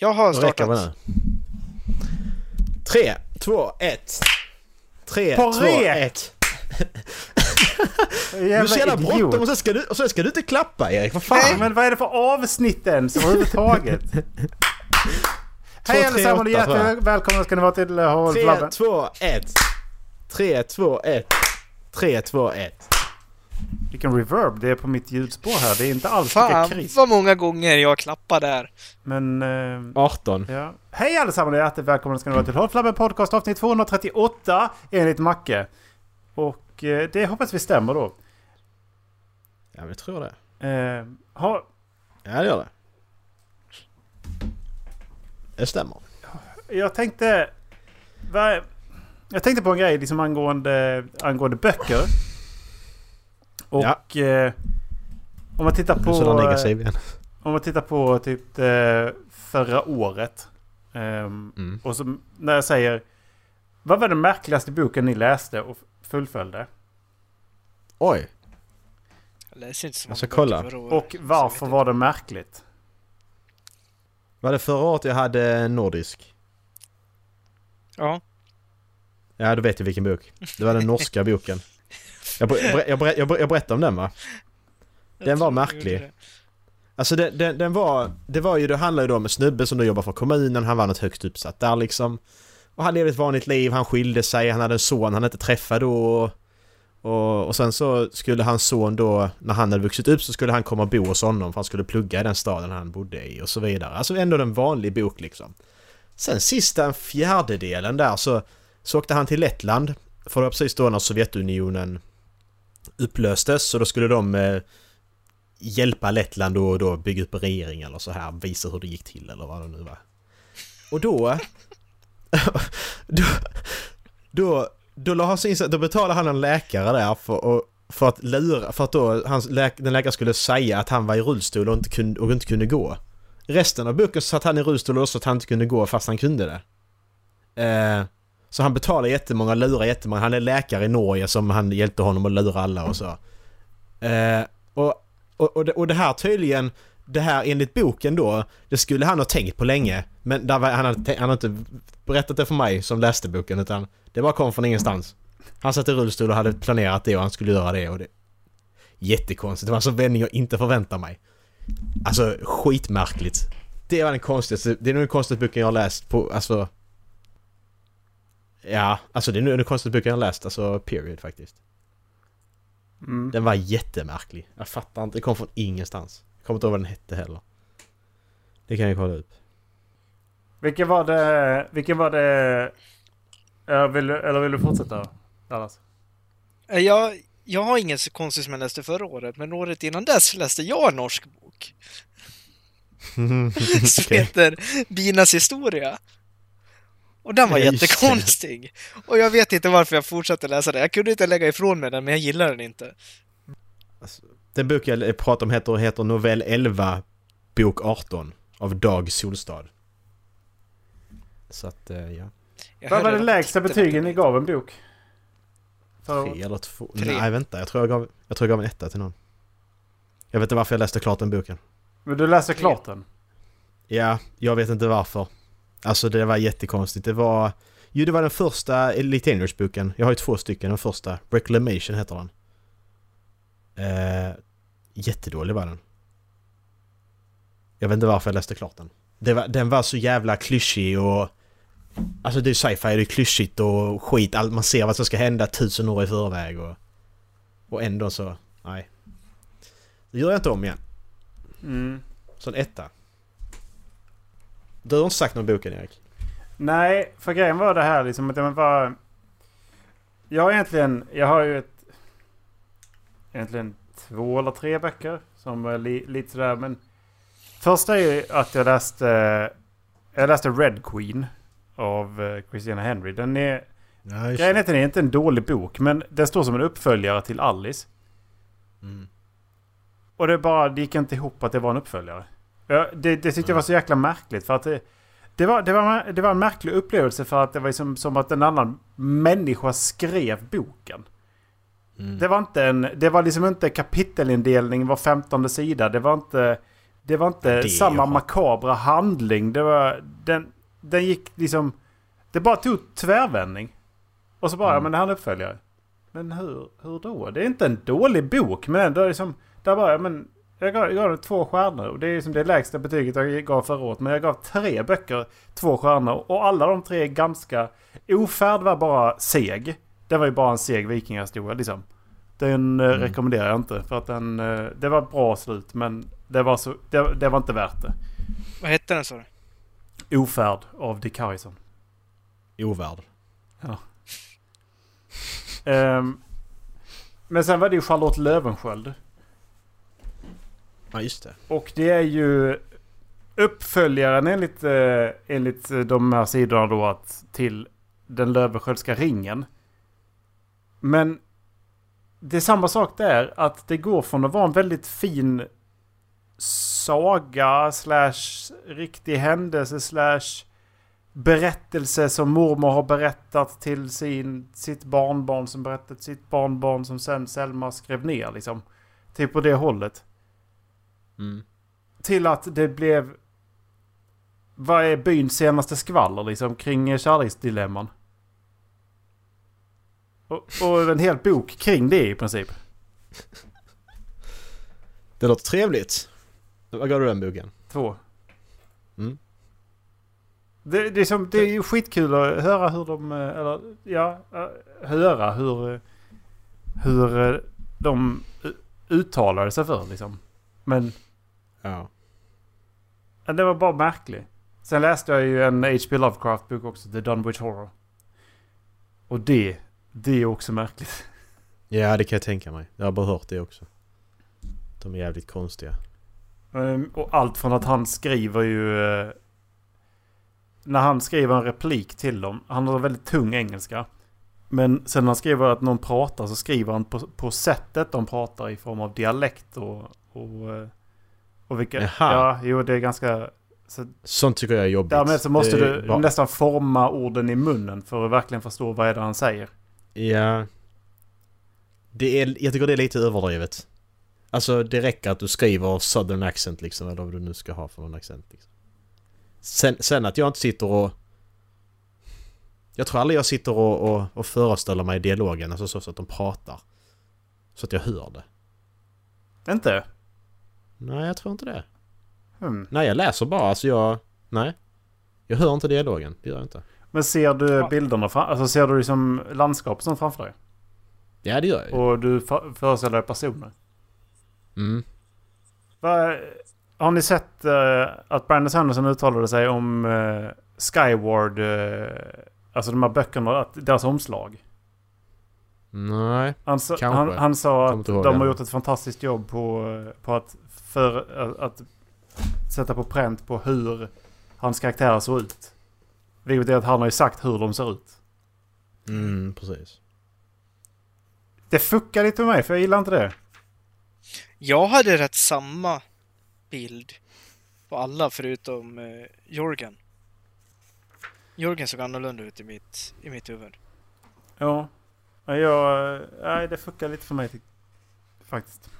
Jag har startat. Tre, två, ett. Tre, På två, rek! ett. Du är så jävla bråttom och sen, ska du, och sen ska du inte klappa Erik, vad fan? Nej, men vad är det för avsnitt ens överhuvudtaget? Hej allesammans och hjärtligt välkomna ska ni vara till Håll Tre, Flabben. två, ett. Tre, två, ett. Tre, två, ett. Vilken reverb det är på mitt ljudspår här. Det är inte alls lika Fan krisp. vad många gånger jag klappar där. Men... eh, 18. ja. Hej allesammans och hjärtligt välkomna ska ni vara till Håll Flabben Podcast avsnitt 238 enligt Macke. Och eh, det hoppas vi stämmer då. Ja jag tror det. Eh, ha, Ja det gör det. Det stämmer. jag tänkte... Jag tänkte på en grej liksom angående, angående böcker. Och... Eh, om man tittar på... eh. Om man tittar på typ eh, förra året. ehm, Mm. Och så när jag säger... Vad var den märkligaste boken ni läste och fullföljde? Oj. Jag läser inte så många kolla. böcker förra året, Och varför var det märkligt? Var det förra året jag hade nordisk? Ja. Ja du vet ju vilken bok. Det var den norska boken. Jag, ber- jag, ber- jag, ber- jag, ber- jag berättade om den va? Den var märklig. Alltså den, den, den var... Det var ju... Det handlade ju då om en snubbe som då jobbar för kommunen. Han var något högst uppsatt där liksom. Och han levde ett vanligt liv. Han skilde sig. Han hade en son han inte träffade då. Och, och, sen så skulle hans son då, när han hade vuxit upp så skulle han komma och bo hos honom för han skulle plugga i den staden han bodde i och så vidare. Alltså ändå en vanlig bok liksom. Sen sista en fjärdedelen där så, så åkte han till Lettland. För det var precis då när Sovjetunionen upplöstes så då skulle de eh, hjälpa Lettland och då bygga upp en regering eller så här, visa hur det gick till eller vad det nu var. Och då... då, då, då, la han sig in, så- då betalade han en läkare där för, och, för att lura, för att då hans läk, den läkaren skulle säga att han var i rullstol och inte kunde, och inte kunde gå. Resten av boken satt han i rullstol och så att han inte kunde gå fast han kunde det. Eh, så han betalar jättemånga, lurar jättemånga. Han är läkare i Norge som han hjälpte honom att lura alla och så. Eh, och, och, och, det, och det här tydligen, det här enligt boken då, det skulle han ha tänkt på länge. Men där var, han, hade, han har inte berättat det för mig som läste boken utan det bara kom från ingenstans. Han satt i rullstol och hade planerat det och han skulle göra det och det... Jättekonstigt. Det var en sån vändning jag inte förväntade mig. Alltså skitmärkligt. Det var den konstigaste, det är nog den konstigaste boken jag har läst på, alltså... Ja, alltså det är nog den konstigaste boken jag läst, alltså period faktiskt. Mm. Den var jättemärklig. Jag fattar inte, det kom från ingenstans. Jag kommer inte ihåg vad den hette heller. Det kan jag kolla upp. Vilken var det... Vilken var det... Eller vill, du- eller vill du fortsätta? Dallas? Eh, Jag, jag har ingen så konstigt som jag läste förra året, men året innan dess läste jag en norsk bok som heter Binas historia. Och den var Ja, just det. jättekonstig. Och jag vet inte varför jag fortsatte läsa den. Jag kunde inte lägga ifrån mig den, men jag gillar den inte. Alltså, den bok jag pratar om heter, heter Novell 11, bok 18 av Dag Solstad. Så att, eh, ja. Vad var det lägsta betygen ni gav en bok? Tre eller två? Tre. Nej vänta, jag tror jag gav, jag tror jag gav en etta till någon. Jag vet inte varför jag läste klart den boken. Men du läste klart den? Ja, jag vet inte varför. Alltså det var jättekonstigt. Det var... Jo, det var den första Elite Dangerous-boken. Jag har ju två stycken. Den första, Reclamation heter den. Eh, jättedålig var den. Jag vet inte varför jag läste klart den. Var, den var så jävla klyschig och... Alltså det är sci-fi, det är klyschigt och skit. Allt, man ser vad som ska hända tusen år i förväg och... Och ändå så... Nej. Det gör jag inte om igen. Mm. Så en etta. Du har inte sagt någon boken Erik? Nej, för grejen var det här liksom att den var... Jag har egentligen... Jag har ju ett... Egentligen två eller tre böcker som är li, lite sådär men... Första är ju att jag läste... Jag läste Red Queen av eh, Christina Henry. Den är... Ja, Grejen är att den är inte en dålig bok men den står som en uppföljare till Alice. mm. Och det bara det gick inte ihop att det var en uppföljare. Ja, det, det tyckte jag var så jäkla märkligt för att det, det, var, det, var, det var en märklig upplevelse för att det var som, som att en annan människa skrev boken. Mm. Det var inte en, det var liksom inte kapitelindelning var femtonde sida. Det var inte det var inte Det samma ju- makabra handling. Det var... Den, den gick liksom... Det bara tog tvärvändning. Och så bara, Mm. men det här är en uppföljare. Men hur, hur då? Det är inte en dålig bok, men ändå liksom... Där bara, ja, men... Jag gav, jag gav den två stjärnor och det är liksom det lägsta betyget jag gav förra året. Men jag gav tre böcker två stjärnor och alla de tre är ganska... Ofärd var bara seg. Det var ju bara en seg vikingahistoria liksom. Den eh, Mm. rekommenderar jag inte för att den... eh, det var bra slut men det var, så, det, det var inte värt det. Vad hette den sa du? Ofärd av Dick Harrison. Ovärd. Ehm, men sen var det ju Charlotte Löwensköld. Ja, just det. Och det är ju uppföljaren enligt, eh, enligt eh, de här sidorna då att till den Löwensköldska ringen. Men det är samma sak där. Att det går från att vara en väldigt fin saga slash riktig händelse slash berättelse som mormor har berättat till sin, sitt barnbarn som berättat till sitt barnbarn som sen Selma skrev ner liksom. Typ på det hållet. Mm. Till att det blev... Vad är byns senaste skvaller liksom kring kärleksdilemman? Och, och en hel bok kring det i princip. Det låter trevligt. Vad gav du den boken? Två. Mm. Det, det, är som, det är ju skitkul att höra hur de... eh, Eller ja, eh, höra hur... Hur eh, de uttalade sig för liksom. Men Ja. Ja, Det var bara märkligt. Sen läste jag ju en H.P. Lovecraft-bok också, The Dunwich Horror. Och det, det är också märkligt. Ja, det kan jag tänka mig. Jag har bara hört det också. De är jävligt konstiga. Ehm, och allt från att han skriver ju... eh, När han skriver en replik till dem. Han har väldigt tung engelska. Men sen när han skriver att någon pratar så skriver han på, på sättet de pratar i form av dialekt och... Och, eh, och vilka... Jaha. Ja, jo det är ganska... Så Sånt tycker jag är jobbigt. därmed så måste Det du nästan forma orden i munnen för att verkligen förstå vad är det han säger. Ja. Det är, jag tycker det är lite överdrivet. Alltså det räcker att du skriver southern accent liksom, eller vad du nu ska ha för någon accent. Liksom. Sen, sen att jag inte sitter och... Jag tror aldrig jag sitter och, och, och föreställer mig dialogen, alltså så, så att de pratar. Så att jag hör det. Inte? Nej, jag tror inte det. Hmm. Nej, jag läser bara, alltså jag... Nej. Jag hör inte dialogen, det gör jag inte. Men ser du bilderna fram, alltså ser du liksom landskap som framför dig? Ja, det gör jag. Och du för, föreställer dig personer? Mm. Va, har ni sett eh, att Brandon Sanderson uttalade sig om eh, Skyward, eh, alltså de här böckerna, att deras omslag? Nej. Han, sa- Kanske. han, han sa att de har gjort ett fantastiskt jobb på, på att, för, att sätta på pränt på hur hans karaktärer såg ut. Vilket är att han har ju sagt hur de ser ut. Mm, precis. Det fuckar lite med mig för jag gillar inte det. Jag hade rätt samma bild på alla förutom eh, Jorgen. Jorgen såg annorlunda ut i mitt, i mitt huvud. Ja. Ja, Jag, nej, det fuckar lite för mig faktiskt.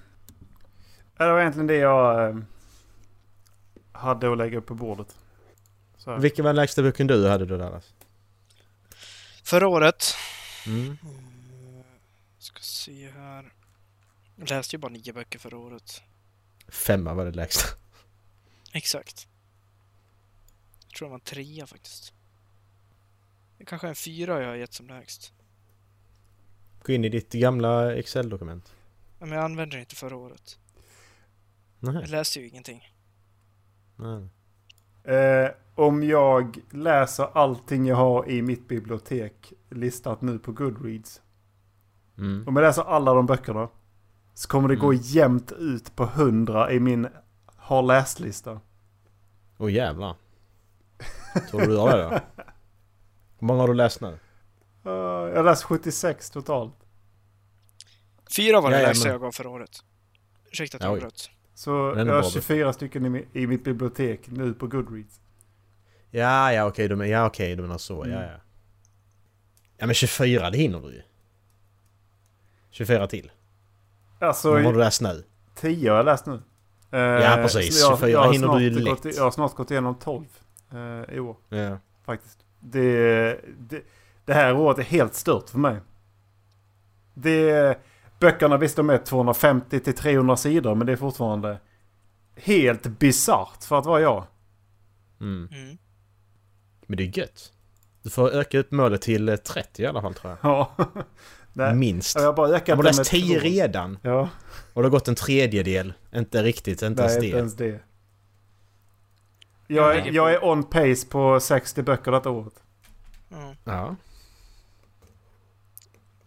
Ja, Det var egentligen det jag eh, hade att lägga upp på bordet. Så. Vilken var den lägsta boken du hade då Dallas? Förra året... Mm. Mm, ska se här. Jag läste ju bara nio böcker förra året. Femma var det lägsta. Exakt. Jag tror det var en trea faktiskt. Det kanske är en fyra jag har gett som lägst. Gå in i ditt gamla Excel-dokument. Ja, Men jag använde det inte förra året. Nej. Jag läste ju ingenting. Nej. Eh, om jag läser allting jag har i mitt bibliotek listat nu på Goodreads. Mm. Om jag läser alla de böckerna. Så kommer det gå Mm. jämnt ut på 100 i min har läst-lista. Åh jävlar. Tror du har det då? Hur många har du läst nu? Eh, jag har läst 76 totalt. Fyra var det lägsta jag gav förra året. Ursäkta att jag avbröt. Så jag har bra. 24 stycken i, i mitt bibliotek nu på Goodreads. Ja, ja okej, men, ja, okej, du menar så. Ja, Mm. ja. Ja men 24, det hinner du ju. 24 till. Alltså många har du läst nu? 10 har jag läst nu. Eh, Ja, precis. så 24 jag, hinner du ju lätt. gått, jag har snart gått igenom 12 eh, i år Ja. faktiskt. Det, det, det här året är helt stört för mig. Det, böckerna visst de är 250 till 300 sidor men det är fortfarande helt bisarrt för att vara jag. Mm. Mm. Men det är gött. Du får öka upp målet till eh, 30 i alla fall tror jag. Ja. Nej, Minst. jag har bara Jag ökat har det läst med 10 två. redan. Ja, Och det har gått en tredjedel. Inte riktigt, inte ens nej det. inte ens det. Jag Jag, är- jag är on pace på 60 böcker detta året. Ja. Ja.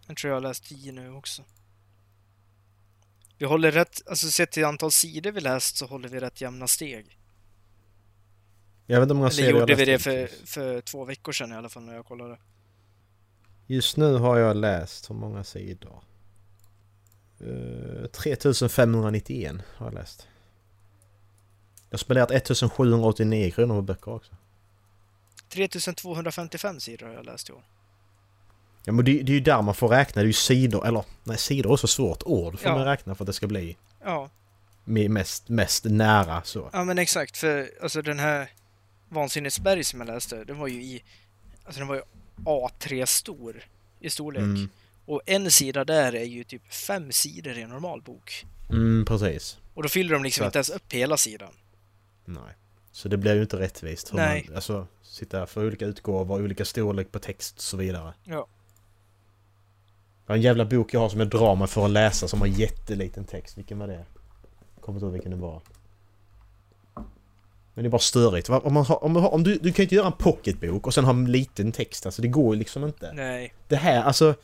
Jag tror jag har läst 10 nu också. Vi håller rätt, alltså sett till antal sidor vi läst så håller vi rätt jämna steg. Jag vet inte många Eller gjorde vi det för, för två veckor sedan i alla fall när jag kollade. Just nu har jag läst hur många sidor? Uh, 3591 har jag läst. Jag har spenderat 1789 kronor på böcker också. 3255 sidor har jag läst i år. Ja men det, det är ju där man får räkna, det är ju sidor, eller nej sidor är så svårt, ord får Ja. man räkna för att det ska bli Ja, me- mest, mest nära så. ja men exakt för alltså den här Vansinnesberg som jag läste, den var ju i, alltså den var ju A3 stor i storlek. Mm, Och en sida där är ju typ fem sidor i en normal bok. mm precis. Och då fyller de liksom Så inte att- ens upp hela sidan. Nej. Så det blir ju inte rättvist. Hur Nej. Man, alltså, sitta för olika utgåvor, olika storlek på text och så vidare. Ja. Det var en jävla bok jag har som jag drar mig för att läsa som har jätteliten text. Vilken var det? Kommer inte ihåg vilken det var. Men det är bara störigt. Om, man har, om, man har, om du, du kan ju inte göra en pocketbok och sen ha en liten text. Alltså det går ju liksom inte. Nej. Det här, alltså...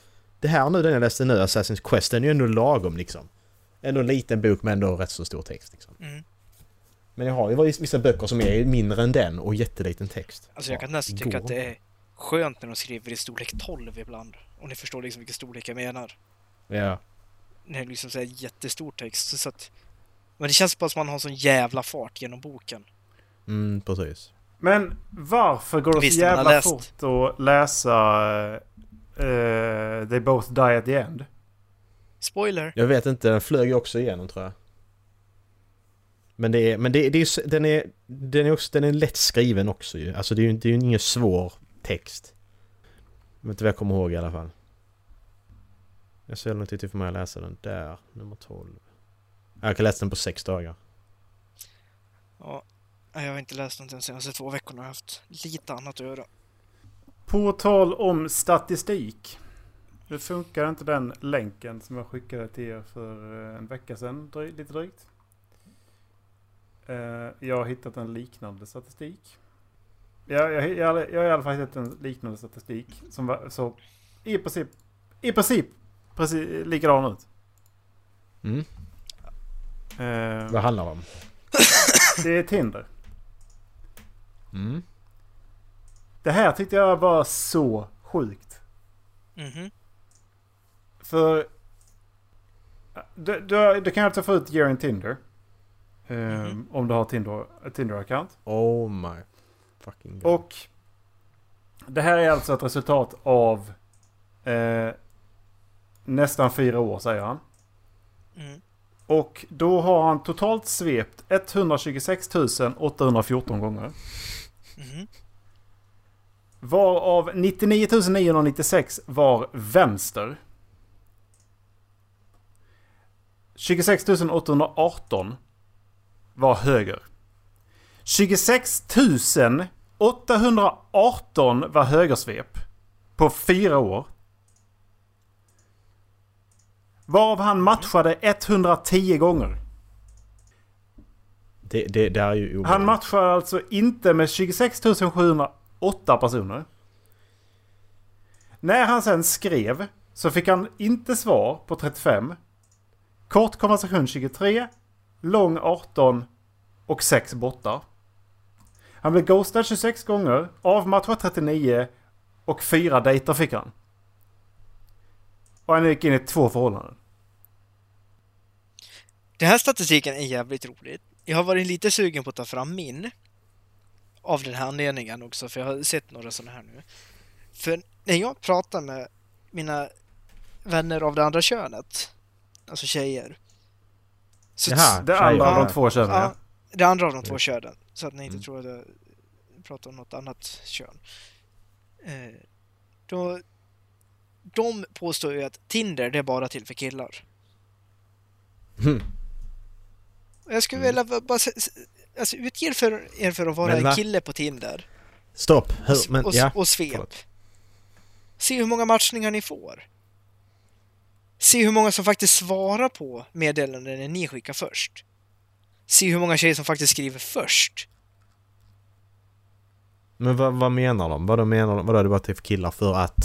Det här nu, den jag läste nu, Assassin's Quest, den är ju ändå lagom liksom. Ändå en liten bok med ändå rätt så stor text liksom. Mm. Men jag har ju vissa böcker som är mindre än den och jätteliten text. Alltså jag kan nästan tycka att det är skönt när de skriver i storlek 12 ibland. Om ni förstår liksom vilken storlek jag menar. Ja. Det liksom så här jättestor text. Så att, men det känns bara som att man har sån jävla fart genom boken. Mm, precis. Men varför går det Visst, så jävla läst. fort att läsa uh, They both die at the end? Spoiler! Jag vet inte, den flög ju också igenom tror jag. Men det är, men det, det är den är, den är också, den är lätt skriven också ju. Alltså det är ju det är ju ingen svår text. Vet inte vad jag kommer ihåg i alla fall. Jag ser nog till för mig att läsa den. Där, nummer 12. Jag kan läsa den på sex dagar. Ja, jag har inte läst något de senaste två veckorna. Jag har haft lite annat att göra. På tal om statistik. Det funkar inte den länken som jag skickade till er för eh, en vecka sedan, dry- lite drygt. Eh, Jag har hittat en liknande statistik. Jag, jag, jag, jag har i alla fall hittat en liknande statistik som var så i princip, i princip precis likadan ut. Mm. Eh, Vad handlar det om? Det är Tinder. Mm. Det här tyckte jag var så sjukt. Mhm. För du, du, du kan alltså få ut year in Tinder. eh, Mhm. Om du har Tinder, Tinder-account. Oh my fucking god. Och det här är alltså ett resultat av eh, nästan fyra år säger han. Mm. Och då har han totalt svept 126 814 gånger. Mhm. Varav 99 996 var vänster. 26 818 var höger. 26 818 var högersvep. På fyra år. Varav han matchade 110 gånger. Det, det, det är ju omöjligt. Han matchar alltså inte med 26 708 personer. När han sen skrev så fick han inte svar på 35. Kort konversation 23. Lång 18. Och 6 bottar. Han blev ghostad 26 gånger. Avmatchad 39. Och 4 dejter fick han. Och han gick in i två förhållanden. Den här statistiken är jävligt rolig. Jag har varit lite sugen på att ta fram min. Av den här anledningen också, för jag har sett några sådana här nu. För när jag pratar med mina vänner av det andra könet, alltså tjejer, Så Jaha. Det andra av Ja. de två könen, ja. Det andra av de två könen. Så att ni inte Mm. tror att jag pratar om något annat kön. Eh, då, de påstår ju att Tinder det är bara till för killar. Och Jag skulle Mm. vilja bara- alltså, utge för, er för att vara en kille på Tinder Stopp! Hur? Men och, ja. och svep. förlåt. Se hur många matchningar ni får. Se hur många som faktiskt svarar på meddelanden ni skickar först. Se hur många tjejer som faktiskt skriver först. Men vad, vad menar de? Vad menar de? Vadå, det bara till för killar för att...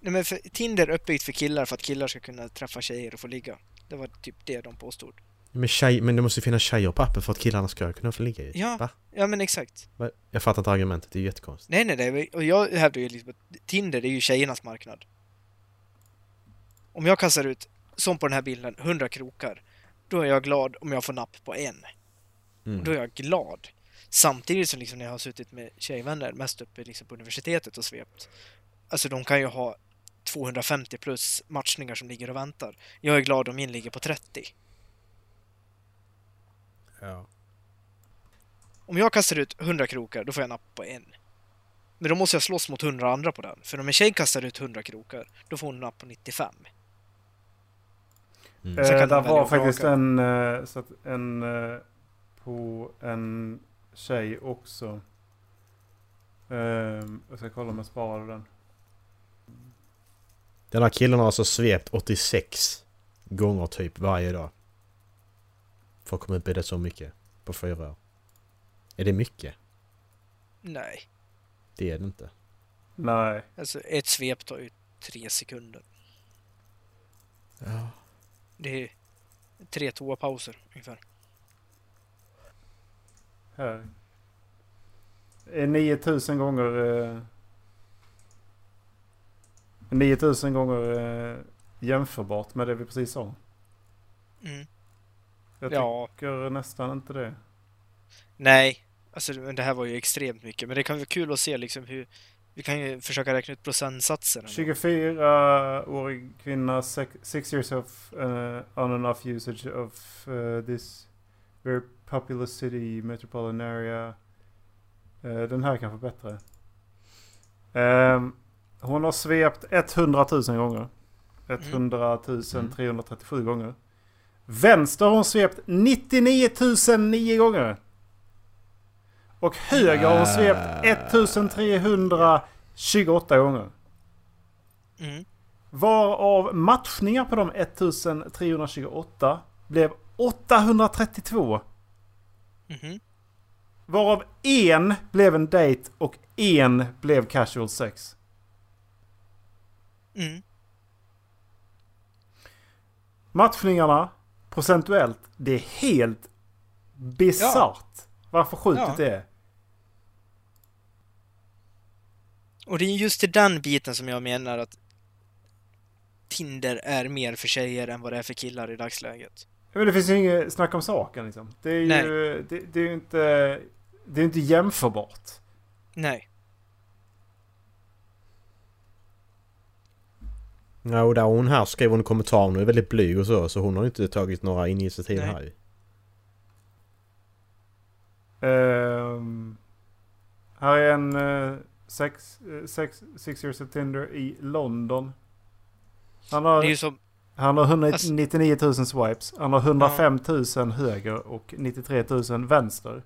Nej, men för, Tinder är uppbyggt för killar för att killar ska kunna träffa tjejer och få ligga. Det var typ det de påstod. Men, tjej, men det måste ju finnas tjejer på appen för att killarna ska kunna få ligga i. Ja. Va? Ja, men exakt. Jag fattar inte argumentet, det är jättekonstigt. Nej, nej, nej. Och jag hävdar ju liksom att Tinder är ju tjejernas marknad. Om jag kastar ut, som på den här bilden, 100 krokar, då är jag glad om jag får napp på en. Mm. Då är jag glad. Samtidigt som liksom när jag har suttit med tjejvänner, mest uppe liksom på universitetet och svept. Alltså de kan ju ha 250 plus matchningar som ligger och väntar. Jag är glad om min ligger på 30. Ja. Om jag kastar ut 100 krokar, då får jag napp på en. Men då måste jag slåss mot 100 andra på den. För om en tjej kastar ut 100 krokar, då får hon napp på 95. Mm. Eh, där var faktiskt en, eh, så en eh, på en tjej också. Ehm, jag ska kolla om jag sparade den. Den här killen har alltså svept 86 gånger typ varje dag. För att komma upp i det så mycket på fyra år. Är det mycket? Nej. Det är det inte. Nej. Alltså ett svep tar ju tre sekunder. Ja. Det är tre toapauser ungefär. Här. Är 9000 gånger... Eh, 9000 gånger eh, jämförbart med det vi precis sa. Mm. Jag Ja. tycker nästan inte det. Nej, alltså det här var ju extremt mycket. Men det kan vara kul att se liksom hur... Vi kan ju försöka räkna ut procentsatserna. 24-årig kvinna, 6 years of uh, on and off usage of uh, this very populous city, metropolitan area. Uh, den här kanske bättre. Ehm, hon har svept 100 000 gånger. 100 337 gånger. Vänster har hon svept 99 009 gånger. Och höger har hon svept 1328 gånger. Mm. Varav matchningar på de 1328 blev 832. Mhm. Varav en blev en date och en blev casual sex. Mm. Matchningarna procentuellt, det är helt bisarrt. Varför skjutet Ja. det är. Och det är just till den biten som jag menar att Tinder är mer för tjejer än vad det är för killar i dagsläget. Men det finns ju inget snack om saken liksom. Det är ju Nej. det, det är ju inte, det är inte jämförbart. Nej. Ja, och där hon här skrev hon en kommentar, hon är väldigt blyg och så, så hon har inte tagit några initiativ Nej. här ju. Ehm, här är en uh, sex, eh, sex, six years of Tinder i London. Han har, som... han har Alltså- 199 000 swipes. Han har 105 000 höger och 93 000 vänster.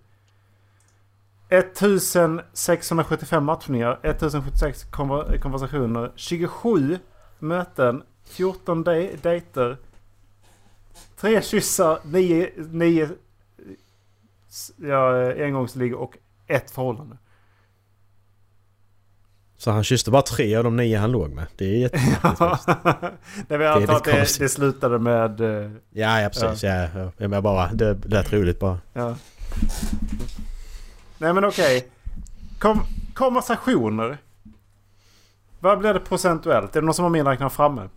1675 matchningar, 1076 konver- konversationer, 27 möten, 14 de- dejter, 3 kyssar, 9, 9 ja, engångsligg och ett förhållande. Så han kysste bara tre av de nio han låg med. Det är jättemärkligt faktiskt. Nej, men jag antar att det, det slutade med... eh, Ja, ja precis. Ja. Ja, jag bara, det lät roligt bara. Ja. Nej men okej. Kom, konversationer. Vad blir det procentuellt? Är det någon som har min räknare framme?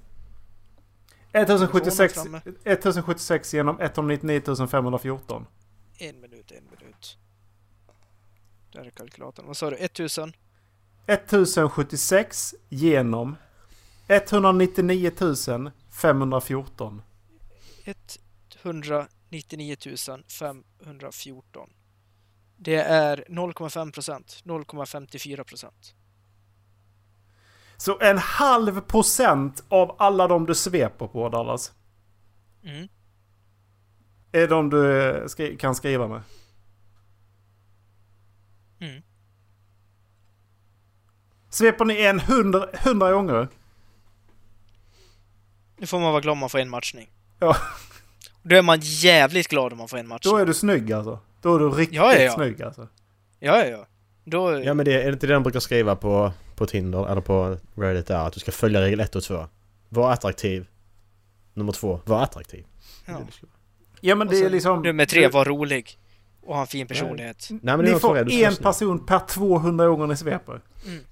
1076, framme. 1076 genom 199 514. En minut, en minut. Där är kalkylatorn. Vad sa du? 1000? 1076 genom 199 514. 99 514. Det är 0,5 procent. 0,54 procent. Så en halv procent av alla de du sveper på Dallas Mm. är de du skri- kan skriva med. Mm. Sveper ni en hundra, hundra gånger? Nu får man vara glad om man får en matchning. Ja. Då är man jävligt glad om man får en matchning. Då är du snygg alltså. Då är du riktigt Ja, ja, ja. snygg alltså. Ja, ja, ja. Då... Ja men det, är det inte det de brukar skriva på, på Tinder eller på Reddit där? Att du ska följa regel 1 och 2. Var attraktiv. Nummer 2. Var attraktiv. Är ja. Ja men det är sen liksom... Nummer tre, var rolig. Och ha en fin personlighet. Nej men Ni är får får en person per 200 gånger ni sveper. Mm.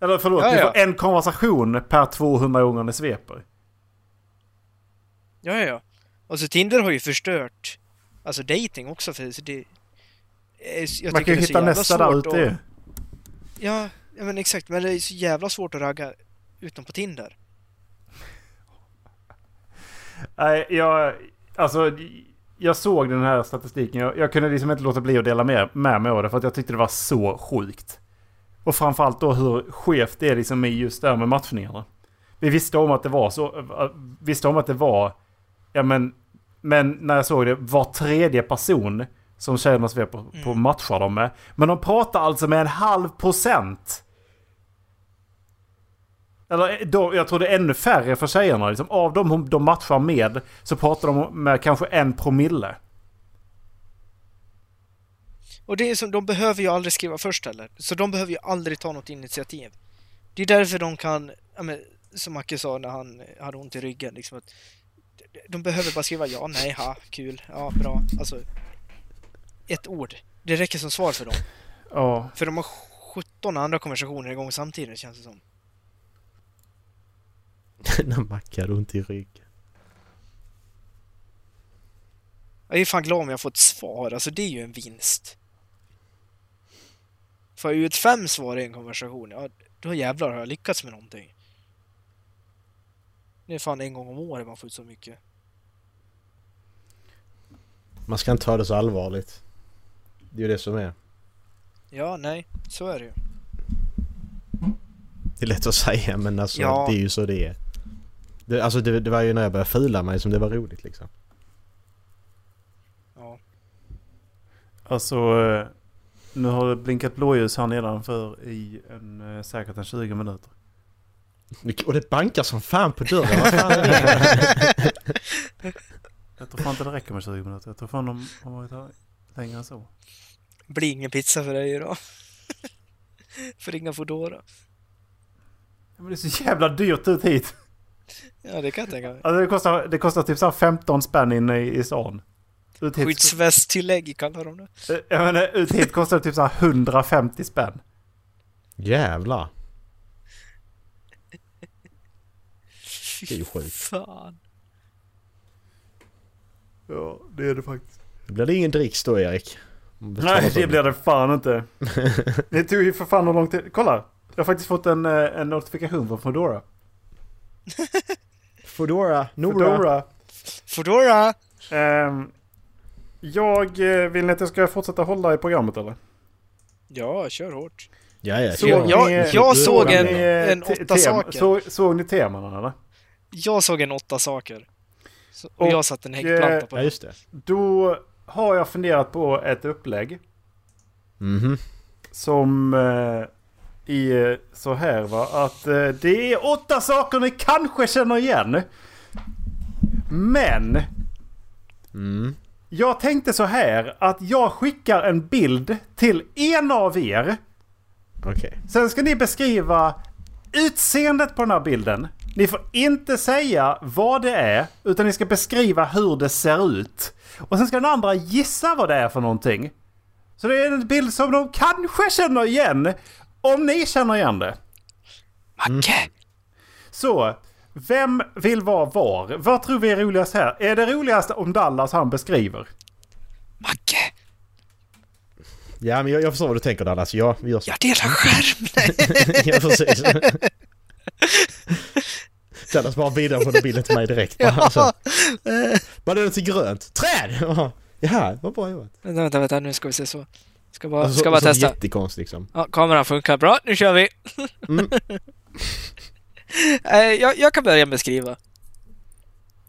Eller förlåt, Ja, ja. får en konversation per 200 gånger ni sveper. Ja, ja, ja. Och så Tinder har ju förstört alltså dating också för så det... är- Jag Man kan ju hitta nästa där ute. Ja, ja, men exakt. Men det är så jävla svårt att ragga utom på Tinder. Nej, jag... Alltså... Jag såg den här statistiken. Jag, jag kunde liksom inte låta bli att dela med, med mig av det för att jag tyckte det var så sjukt. Och framförallt då hur skevt det är liksom med just det här med matchningarna. Vi visste om att det var så... äh, Visste om att det var... Ja men... Men när jag såg det, var tredje person som tjejerna sveper på, på Mm. matchar de med. Men de pratar alltså med en halv procent. Eller då, jag tror det är ännu färre för tjejerna. Liksom. Av dem de matchar med så pratar de med kanske en promille. Och det är som, de behöver ju aldrig skriva först heller. Så de behöver ju aldrig ta något initiativ. Det är därför de kan, ja, men, som Macke sa när han hade ont i ryggen, liksom att de behöver bara skriva ja, nej, ha, kul, ja, bra. Alltså, ett ord. Det räcker som svar för dem. Ja. För de har 17 andra konversationer igång samtidigt känns det som. När Macke hade ont i ryggen. Jag är fan glad om jag får ett svar, alltså det är ju en vinst. Får jag ut fem svar i en konversation, ja då jävlar har jag lyckats med någonting. Det är fan en gång om året man får ut så mycket. Man ska inte ta det så allvarligt. Det är ju det som är. Ja, nej, så är det ju. Det är lätt att säga men alltså Ja. det är ju så det är. Det, alltså det, det var ju när jag började fila mig som det var roligt liksom. Ja. Alltså, eh, nu har det blinkat blåljus här nedanför i en, eh, säkert en 20 minuter. Och det bankar som fan på dörren. Vad fan är det? Jag tror fan inte det räcker med 20 minuter. Jag tror fan de har varit här längre än så. Blir ingen pizza för dig idag. för inga Foodora. Ja, men det är så jävla dyrt ut hit. Ja, det kan jag tänka mig. Alltså det kostar, det kostar typ så här 15 spänn inne i, i stan. Ut hit, Skyddsvästtillägg kallar de det. Eh, jag menar, ut hit kostar det typ så här 150 spänn. Jävlar. Det är ju sjukt. Fan. Ja, det är det faktiskt. Det blir det ingen dricks då Erik. Nej, det blir det fan inte. Det tog ju för fan hur lång tid. Kolla! Jag har faktiskt fått en, eh, en notifikation från Foodora. Foodora, Nora. Foodora. Foodora! Ehm, jag eh, vill ni att jag ska fortsätta hålla i programmet eller? Ja, kör hårt. Ja, ja, Såg kör. jag- ni, eh, jag såg en- eh, en åtta tem- saker. Såg, såg ni teman eller? Jag såg en åtta saker. Så, och, Och, jag satte en häggplanta på Ja, just det. Då har jag funderat på ett upplägg. Mhm. Som eh, i eh, så här va. Att eh, det är åtta saker ni kanske känner igen. Men Mm. Jag tänkte så här att jag skickar en bild till en av er. Okej. Sen ska ni beskriva utseendet på den här bilden. Ni får inte säga vad det är, utan ni ska beskriva hur det ser ut. Och sen ska den andra gissa vad det är för någonting. Så det är en bild som de kanske känner igen, om ni känner igen det. Macke! Så, vem vill vara var? Vad tror vi är roligast här? Är det roligaste om Dallas han beskriver? Macke! Ja men jag, jag förstår vad du tänker Dallas. Ja, vi gör så. Jag delar skärm! Ja precis. Dallas bara vidare på den bilden till mig direkt. Bara, alltså, vad är det till grönt? Träd! Ja, Jaha, vad bra jobbat. Vänta, vänta, vänta, nu ska vi se så. Ska bara, Alltså, ska bara så testa. Jättekonst liksom. Ja, kameran funkar bra, nu kör vi! Mm. Eh, jag, jag kan börja beskriva.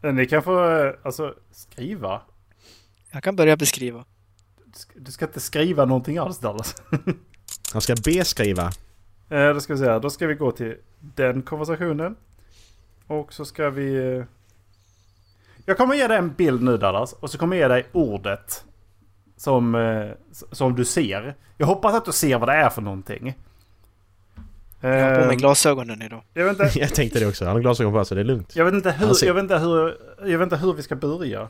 Ni kan få alltså, skriva. Jag kan börja beskriva. Du ska- Du ska inte skriva någonting alls Dallas. Han ska beskriva. Eh, då ska vi säga, då ska vi gå till den konversationen. Och så ska vi... eh, Jag kommer ge dig en bild nu Dallas. Och så kommer jag ge dig ordet. Som, eh, som du ser. Jag hoppas att du ser vad det är för någonting. Jag har på mig glasögonen idag. jag vet inte, Jag tänkte det också. Han har glasögon på sig, det är lugnt. jag vet inte, hur, ser- jag vet inte, hur, jag vet inte hur vi ska börja.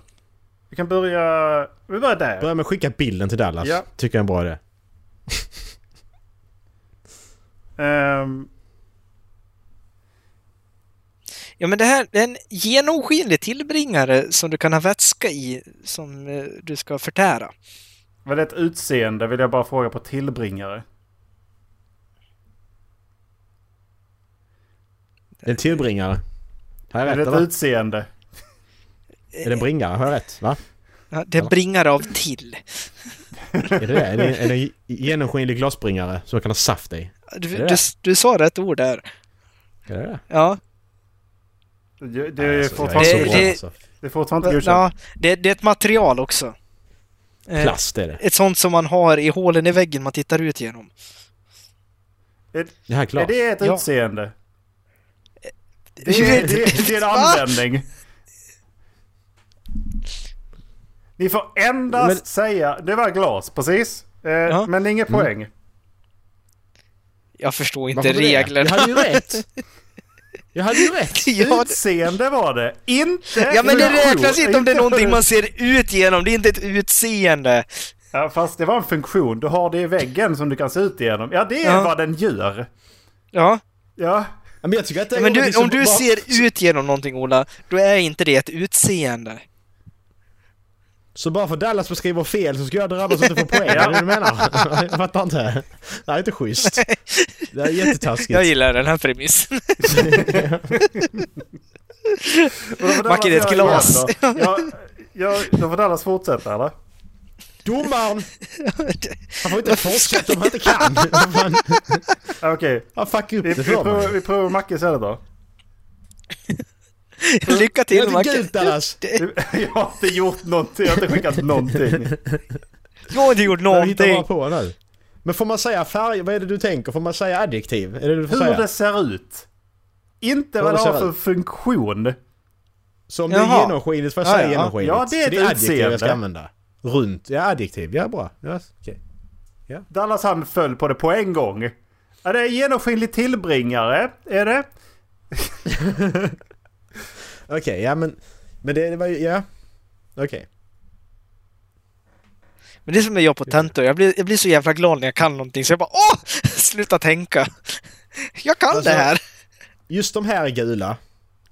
Vi kan börja... Vi börjar där. Börja med att skicka bilden till Dallas. Ja. Tycker jag är en bra idé. Ehm, Ja, men det här det är en genomskinlig tillbringare som du kan ha vätska i som eh, du ska förtära. vad är det ett utseende vill jag bara fråga på tillbringare. Det är en tillbringare. Har jag Är det rätt ett eller? utseende? Är det en bringare? Har jag rätt? Va? Ja, det är en bringare av till. Är det det? Är det, är det en genomskinlig glasbringare som man kan ha saft i? Du, Är det du, det? du sa rätt ord där. Är det det? Ja. Det, det, är, Alltså, fortfarande, är Det- det, det- alltså. det är fortfarande inte godkänt. ja det, det är ett material också. Eh, Plast är det. Ett sånt som man har i hålen i väggen man tittar ut genom. Det här är Är det ett Ja. utseende? Det vet- det, det är en användning. Ni får endast Men- säga... Det var glas, precis. Eh, Ja. Men inget Mm. poäng. Jag förstår inte Varför det? reglerna. Jag hade ju rätt! Jag hade ju rätt! ja, det, Utseende var det. Inte ja, men det räknas inte om det är någonting man ser ut genom. Det är inte ett utseende. Ja, fast det var en funktion. Du har det i väggen som du kan se ut igenom. Ja, det är Ja. vad den gör. Ja, Ja. Men jag tycker att det är men du, liksom om du bara- ser ut genom någonting, Ola, då är inte det ett utseende. Så bara för Dallas beskriver fel så ska jag drabbas och inte få poäng? Ja. Är det det du menar? Jag fattar inte. Det här är inte schysst. Det är jättetaskigt. Jag gillar den här premissen. Det är ett glas. göra igen då. Ja, ja, då får Dallas fortsätta eller? Domaren! Han får inte fortsätta om han inte kan. Okej. Han fuckar upp Vi, det vi, provar, vi provar Macke istället då. Lycka Jag till, är inte Macke. gult Dallas! Jag har inte gjort någonting, jag har inte skickat någonting. Jag har inte gjort någonting. på nu. Men får man säga färg? Vad är det du tänker? Får man säga adjektiv? Är det det du får Hur säga? det ser ut. Inte vad det det har för funktion. Så om det är Jaha. genomskinligt får jag Ja, säga ja. genomskinligt? Ja, det är Så ett det är adjektiv jag ska använda. Runt. Ja, adjektiv. Ja, bra. Ja, okej. Dallas han föll på det på en gång. Ja, det är genomskinlig tillbringare, är det? Okej, ja men... Men det, det var ju... Ja. Okej. Men det är som jag gör på tentor. Jag blir, jag blir så jävla glad när jag kan någonting så jag bara åh! Sluta tänka. Jag kan Alltså- det här. Just de här är gula.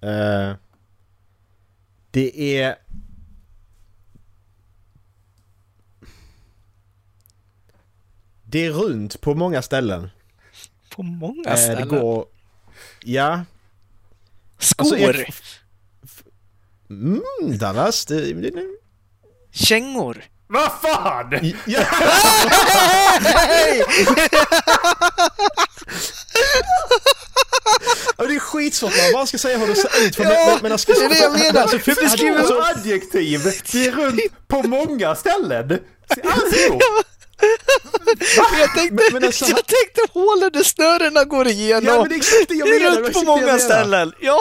Eh, det är... Det är runt på många ställen. På många Eh, ställen. det går... Ja. Skor. Alltså, jag- Mm, Dallas. Det. Kängor. Vad fan! Ja. Det är skitsvårt man bara ska säga hur det ser ut. För Ja, men, men, men, ska, det är det jag menar. Alltså, Hur beskriver alltså, Som adjektiv! Det är runt på många ställen. Alltihop! Jag tänkte, Men- men alltså- jag tänkte hålen där snörena går igenom. Ja men det är exakt det jag det menar. är det runt var på det många ställen. Ja,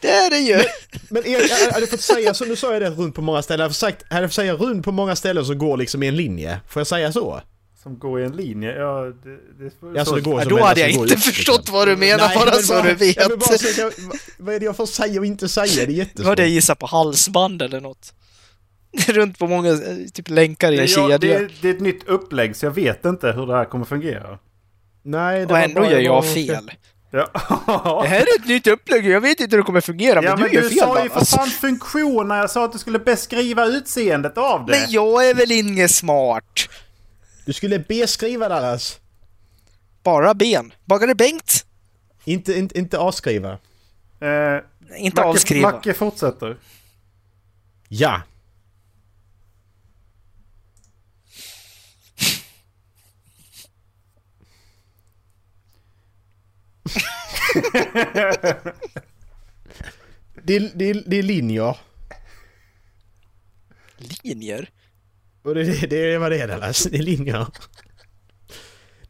det är det ju. Men Erik, jag hade fått säga så, nu sa jag det runt på många ställen. Jag hade sagt, hade jag fått säga runt på många ställen som går liksom i en linje. Får jag säga så? Som går i en linje, ja det... det Ja, så det går Ja, som då en- hade jag alltså, inte upp, förstått liksom. vad du menar, Nej, bara men så du vet. Ja, men bara så jag, vad är det jag får säga och inte säga? Det är jättesvårt. hade jag gissat på halsband eller något. Runt på många, eh, typ länkar i det, en är, jag, det, kedja. är, det är ett nytt upplägg så jag vet inte hur det här kommer fungera. Nej, det Och ändå gör jag fel. Ja, Det här är ett nytt upplägg, jag vet inte hur det kommer fungera, ja men, men du gör du fel sa ju för fan funktion när jag sa att du skulle beskriva utseendet av det. Men jag är väl inget smart? Du skulle beskriva Dallas. Bara ben. Bagare Bengt. Inte, inte, inte avskriva. Eh, Inte Macke, avskriva. Macke fortsätter. Ja! Det, är, det, är, det är linjer. Linjer? Och det, det, det är vad det är Dallas. Det är linjer.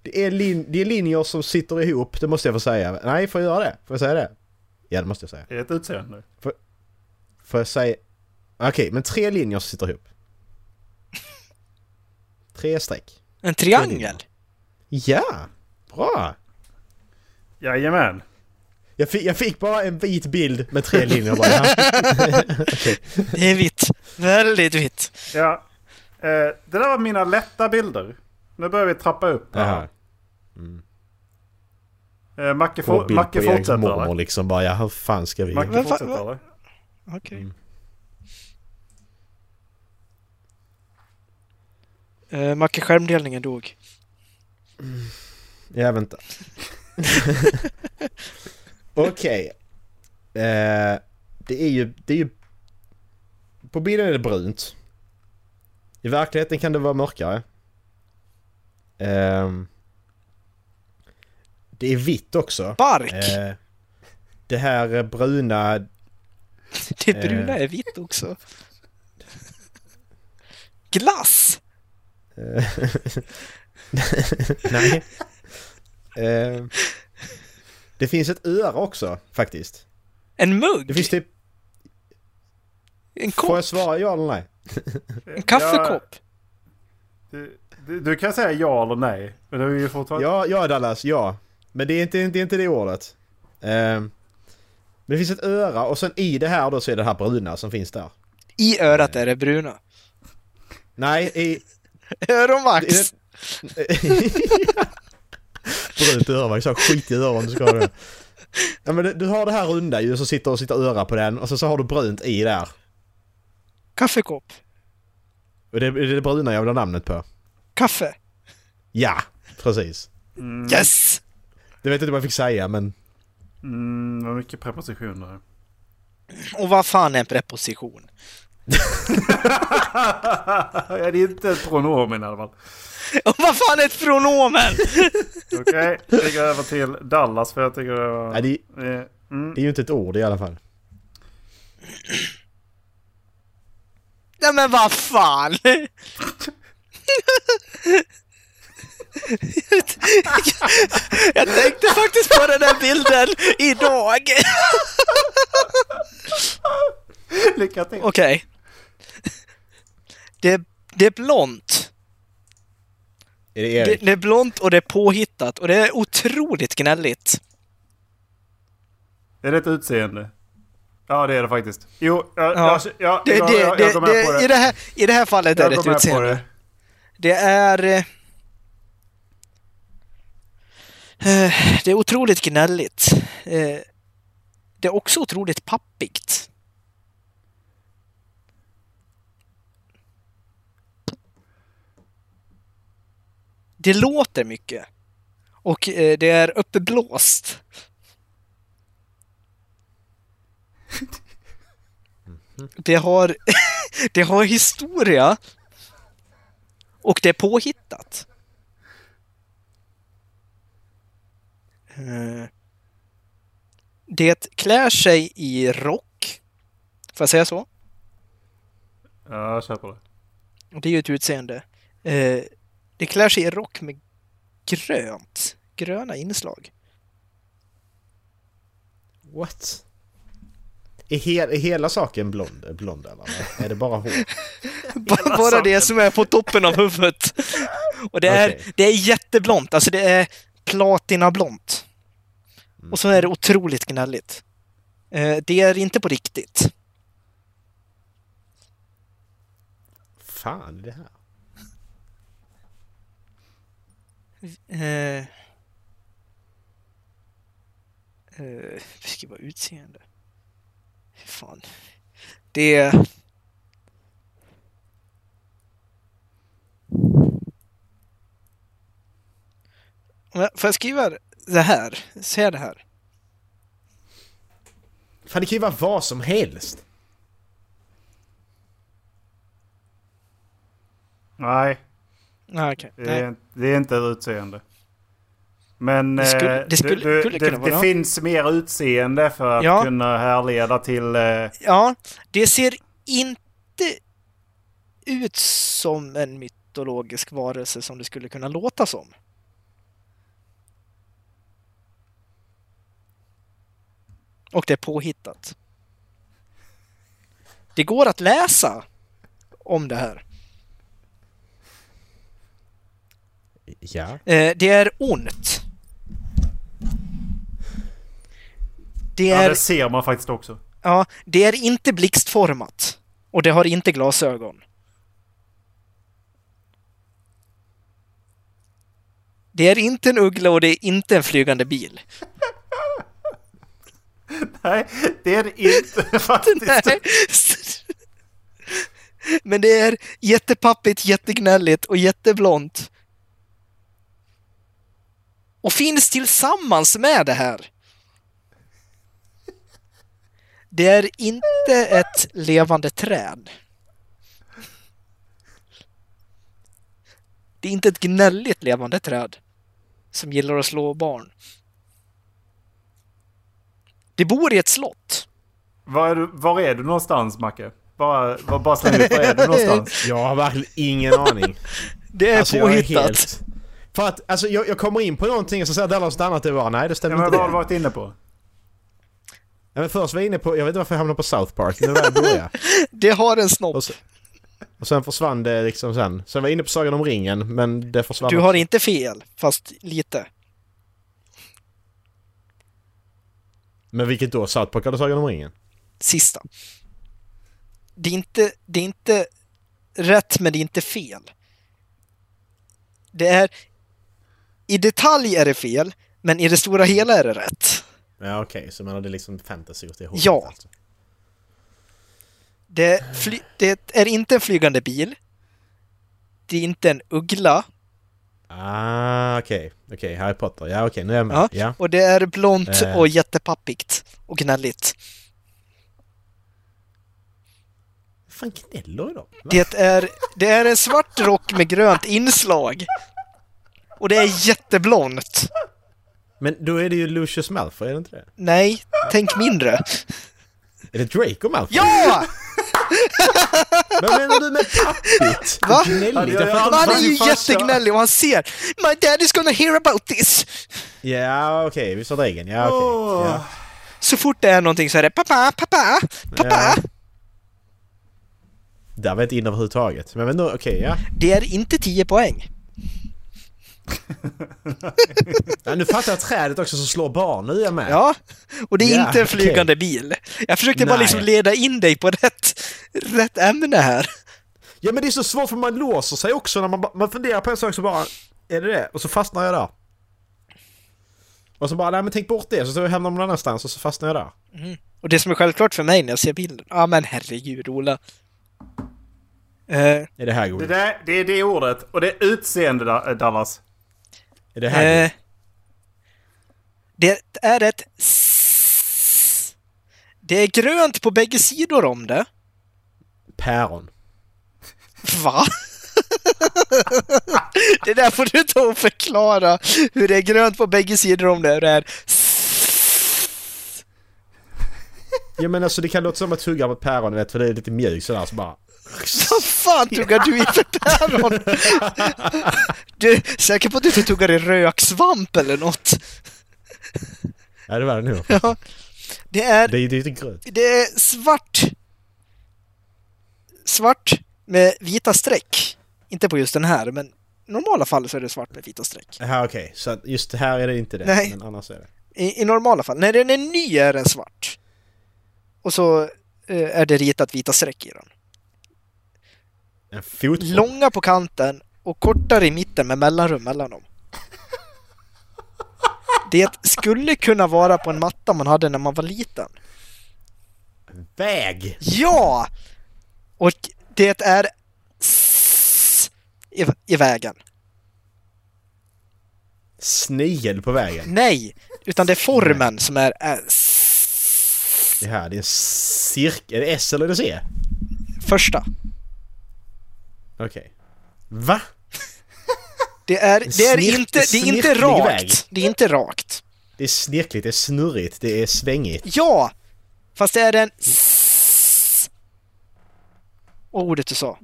Det är, lin, det är linjer som sitter ihop, det måste jag få säga. Nej, får jag göra det? Får jag säga det? Ja, det måste jag säga. Det är ett utseende. Får jag säga... Okej, men tre linjer som sitter ihop. Tre streck. En triangel? Ja! Bra! Jajamän. Jag fick, jag fick bara en vit bild med tre linjer bara. Okej. Det är vitt. Väldigt vitt. Ja. Eh, det där var mina lätta bilder. Nu börjar vi trappa upp. här. Mm. Eh, Macke, for, Macke fortsätter mormor eller? liksom bara. Ja, hur fan ska vi... Macke Men fortsätter va- eller? Okej. Mm. Eh, Macke, skärmdelningen dog. Ja, vänta. Okej. Eh, det är ju... Det är ju... På bilden är det brunt. I verkligheten kan det vara mörkare. Ehm, det är vitt också. Bark! Eh, det här bruna... det bruna eh. är vitt också. Glass! eh, Nej. Det finns ett öra också faktiskt. En mugg! Det finns typ... En Får kopp! jag svara ja eller nej? En kaffekopp! Du, du, du kan säga ja eller nej. Men det är ju fortfarande... Ja, ja Dallas, ja. Men det är inte det, är inte det ordet. Ehm, men det finns ett öra och sen i det här då så är det här bruna som finns där. I örat är det bruna. Nej, i... Öronvax! Brunt öra, så skit i öron du ska ha det. Ja men du, du har det här runda ju så sitter och sitter öra på den och så, så har du brunt i där. Kaffekopp. Och det, är det bruna jag vill ha namnet på. Kaffe. Ja, precis. Mm, Yes! Det vet jag inte vad jag fick säga men... Mm, var mycket prepositioner. Och vad fan är en preposition? ja, det är inte ett pronomen i alla fall. Och vad fan är ett pronomen? Okej, vi går över till Dallas för jag tycker det var... Nej, det, Eh, mm. det är ju inte ett ord i alla fall. Nej men vad fan! Jag tänkte faktiskt på den där bilden idag. Lycka till! Okej. Det, det är blont. Är det Det, Erik? det är blont och det är påhittat och det är otroligt gnälligt. Är det ett utseende? Ja, det är det faktiskt. Jo, ja, Ja. ja. ja, Det, jag, det, jag, det, jag går med på det. I, det här, I det här fallet är jag det ett utseende. det. Det är... eh, eh, Det är otroligt gnälligt. Eh, Det är också otroligt pappigt. Det låter mycket. Och eh, det är uppblåst. Det har, det har historia. Och det är påhittat. Eh, Det klär sig i rock. Får jag säga så? Ja, jag köper det. Och Det är ju ett utseende. Eh, Det klär sig i rock med grönt. Gröna inslag. What? Är, he- är hela saken blond, blond eller? Är det bara hår? Bara, bara det som är på toppen av huvudet. Och det är, Okej. det är jätteblont. Alltså det är platinablont. Och så är det otroligt gnälligt. Eh, Det är inte på riktigt. Fan det här? Eh, eh, beskriva utseende. Fan. Det Får jag skriva det här? Säga det här? Fan det kan ju vara vad som helst. Nej, Nej, okej. det är, det är inte utseende. Men Det skulle- eh, det skulle- du- skulle det, det finns mer utseende för att Ja. kunna härleda till... Eh, Ja, det ser inte ut som en mytologisk varelse som det skulle kunna låta som. Och det är påhittat. Det går att läsa om det här. Ja. Eh, Det är ont. Det ja, är, det ser man faktiskt också. ja, det är inte blixtformat. Och det har inte glasögon. Det är inte en uggla och det är inte en flygande bil. Nej, det är det inte faktiskt. Nej. Men det är jättepappigt, jättegnälligt och jätteblont. Och finns tillsammans med det här. Det är inte ett levande träd. Det är inte ett gnälligt levande träd som gillar att slå barn. Det bor i ett slott. Var är, du, var är du någonstans, Macke? Bara, bara, bara släng ut, var är du någonstans? Jag har verkligen ingen aning. Det är Alltså jag är påhittat. För att alltså jag, jag kommer in på någonting och så säger Dallas något annat. Det var nej det Ja, stämmer men inte vad har varit inne på? Ja, men först var jag inne på, jag vet inte varför jag hamnade på South Park, men det var där jag. Det har en snopp. Och, så, och sen försvann det liksom sen. Sen var jag inne på Sagan om ringen, men det försvann Du också. har inte fel, fast lite. Men vilket då? South Park eller Sagan om ringen? Sista. Det är inte, det är inte rätt, men det är inte fel. Det är... I detalj är det fel, men i det stora hela är det rätt. Ja okej, så man hade liksom fantasy åt det hållet Ja. alltså. Det, det är inte en flygande bil. Det är inte en uggla. Ah okej, okej, Harry Potter. Ja okej, nu är jag med. Ja. Ja. Och det är blont Eh. och jättepappigt och gnälligt. fan gnäller? Va? Det är, det är en svart rock med grönt inslag. Och det är jätteblont. Men då är det ju Lucius Malfoy, är det inte det? Nej, tänk mindre. Är det Draco Malfoy? Ja! Vad menar du med pappigt? Va? Gnälligt? Ja, Han är ju jättegnällig och han ser My dad is gonna hear about this. Ja okej, vi sa regeln. Ja okej. Åh. Ja. Så fort det är någonting så är det pappa, pappa, pappa. Ja. Där var jag inte inne överhuvudtaget. Men, men då, okej, ja. Det är inte 10 poäng. Ja. Nu fattar jag trädet också som slår barn. Nu är jag med. Ja, och det är Ja, inte en flygande bil. Jag försökte bara Nej. liksom leda in dig på rätt, rätt ämne här. Ja men det är så svårt för man låser sig också när man, man funderar på en sak så bara Är det det? Och så fastnar jag där. Och så bara, nej men tänk bort det, så så hamnar man någon annanstans och så fastnar jag där. Och det som är självklart för mig när jag ser bilden, ja men herregud Ola. Eh, Är det här Det, godis? där, det är det ordet. Och det är utseende, Da- Dallas. Är det här eh, det är ett s- Det är grönt på bägge sidor om det. Päron. Va? det där får du ta och förklara hur det är grönt på bägge sidor om det. och Det är Ja men alltså det kan låta som att tugga på ett päron, vet, för det är lite mjukt sådär så bara... Vad fan tuggar du i för päron? Du är säker på att du inte tuggar i röksvamp eller något? Ja det var det nog. Ja. Det är, Det är ju inte grönt. det är svart. Svart med vita streck. Inte på just den här, men i normala fall så är det svart med vita streck. Jaha okej, så att just det här är det inte det. Nej. Men annars är det. I, I normala fall. När den är ny är den svart. Och så eh, är det ritat vita streck i den. En fotboll. Långa på kanten och kortare i mitten med mellanrum mellan dem. Det skulle kunna vara på en matta man hade när man var liten. Väg! Ja! Och det är s- i, i vägen. Snigel på vägen. Nej, utan det är formen som är s- Det här, det är en cirkel. Är det S eller är det C? Första. Okej. Va? Det är, det är snirk- inte, det är inte rakt. väg. Det är inte rakt. Det är snirkligt, det är snurrigt, det är svängigt. Ja! Fast det är en s. Ordet du sa.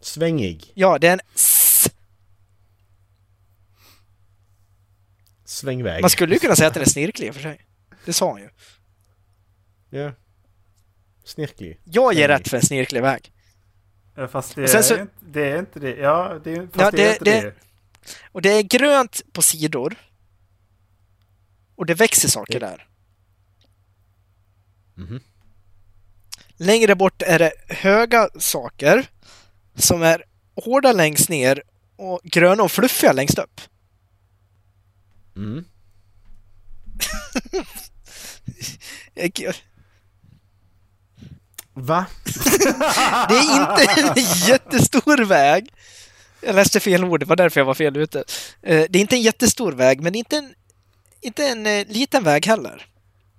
Svängig. Ja, det är en s. Svängväg. Man skulle ju kunna säga att den är snirklig för sig. Det sa han ju. Ja. Snirklig. Jag ger Svängig. rätt för en snirklig väg. Ja, fast det, är, så- inte, det är inte det. Ja, det är, fast Ja, det, är det- inte det- det. Och det är grönt på sidor. Och det växer saker där. Mhm. Längre bort är det höga saker som är hårda längst ner och gröna och fluffiga längst upp. Mm. Va? Det är inte en jättestor väg. Jag läste fel ord, det var därför jag var fel ute. Eh, Det är inte en jättestor väg, men inte en, inte en eh, liten väg heller.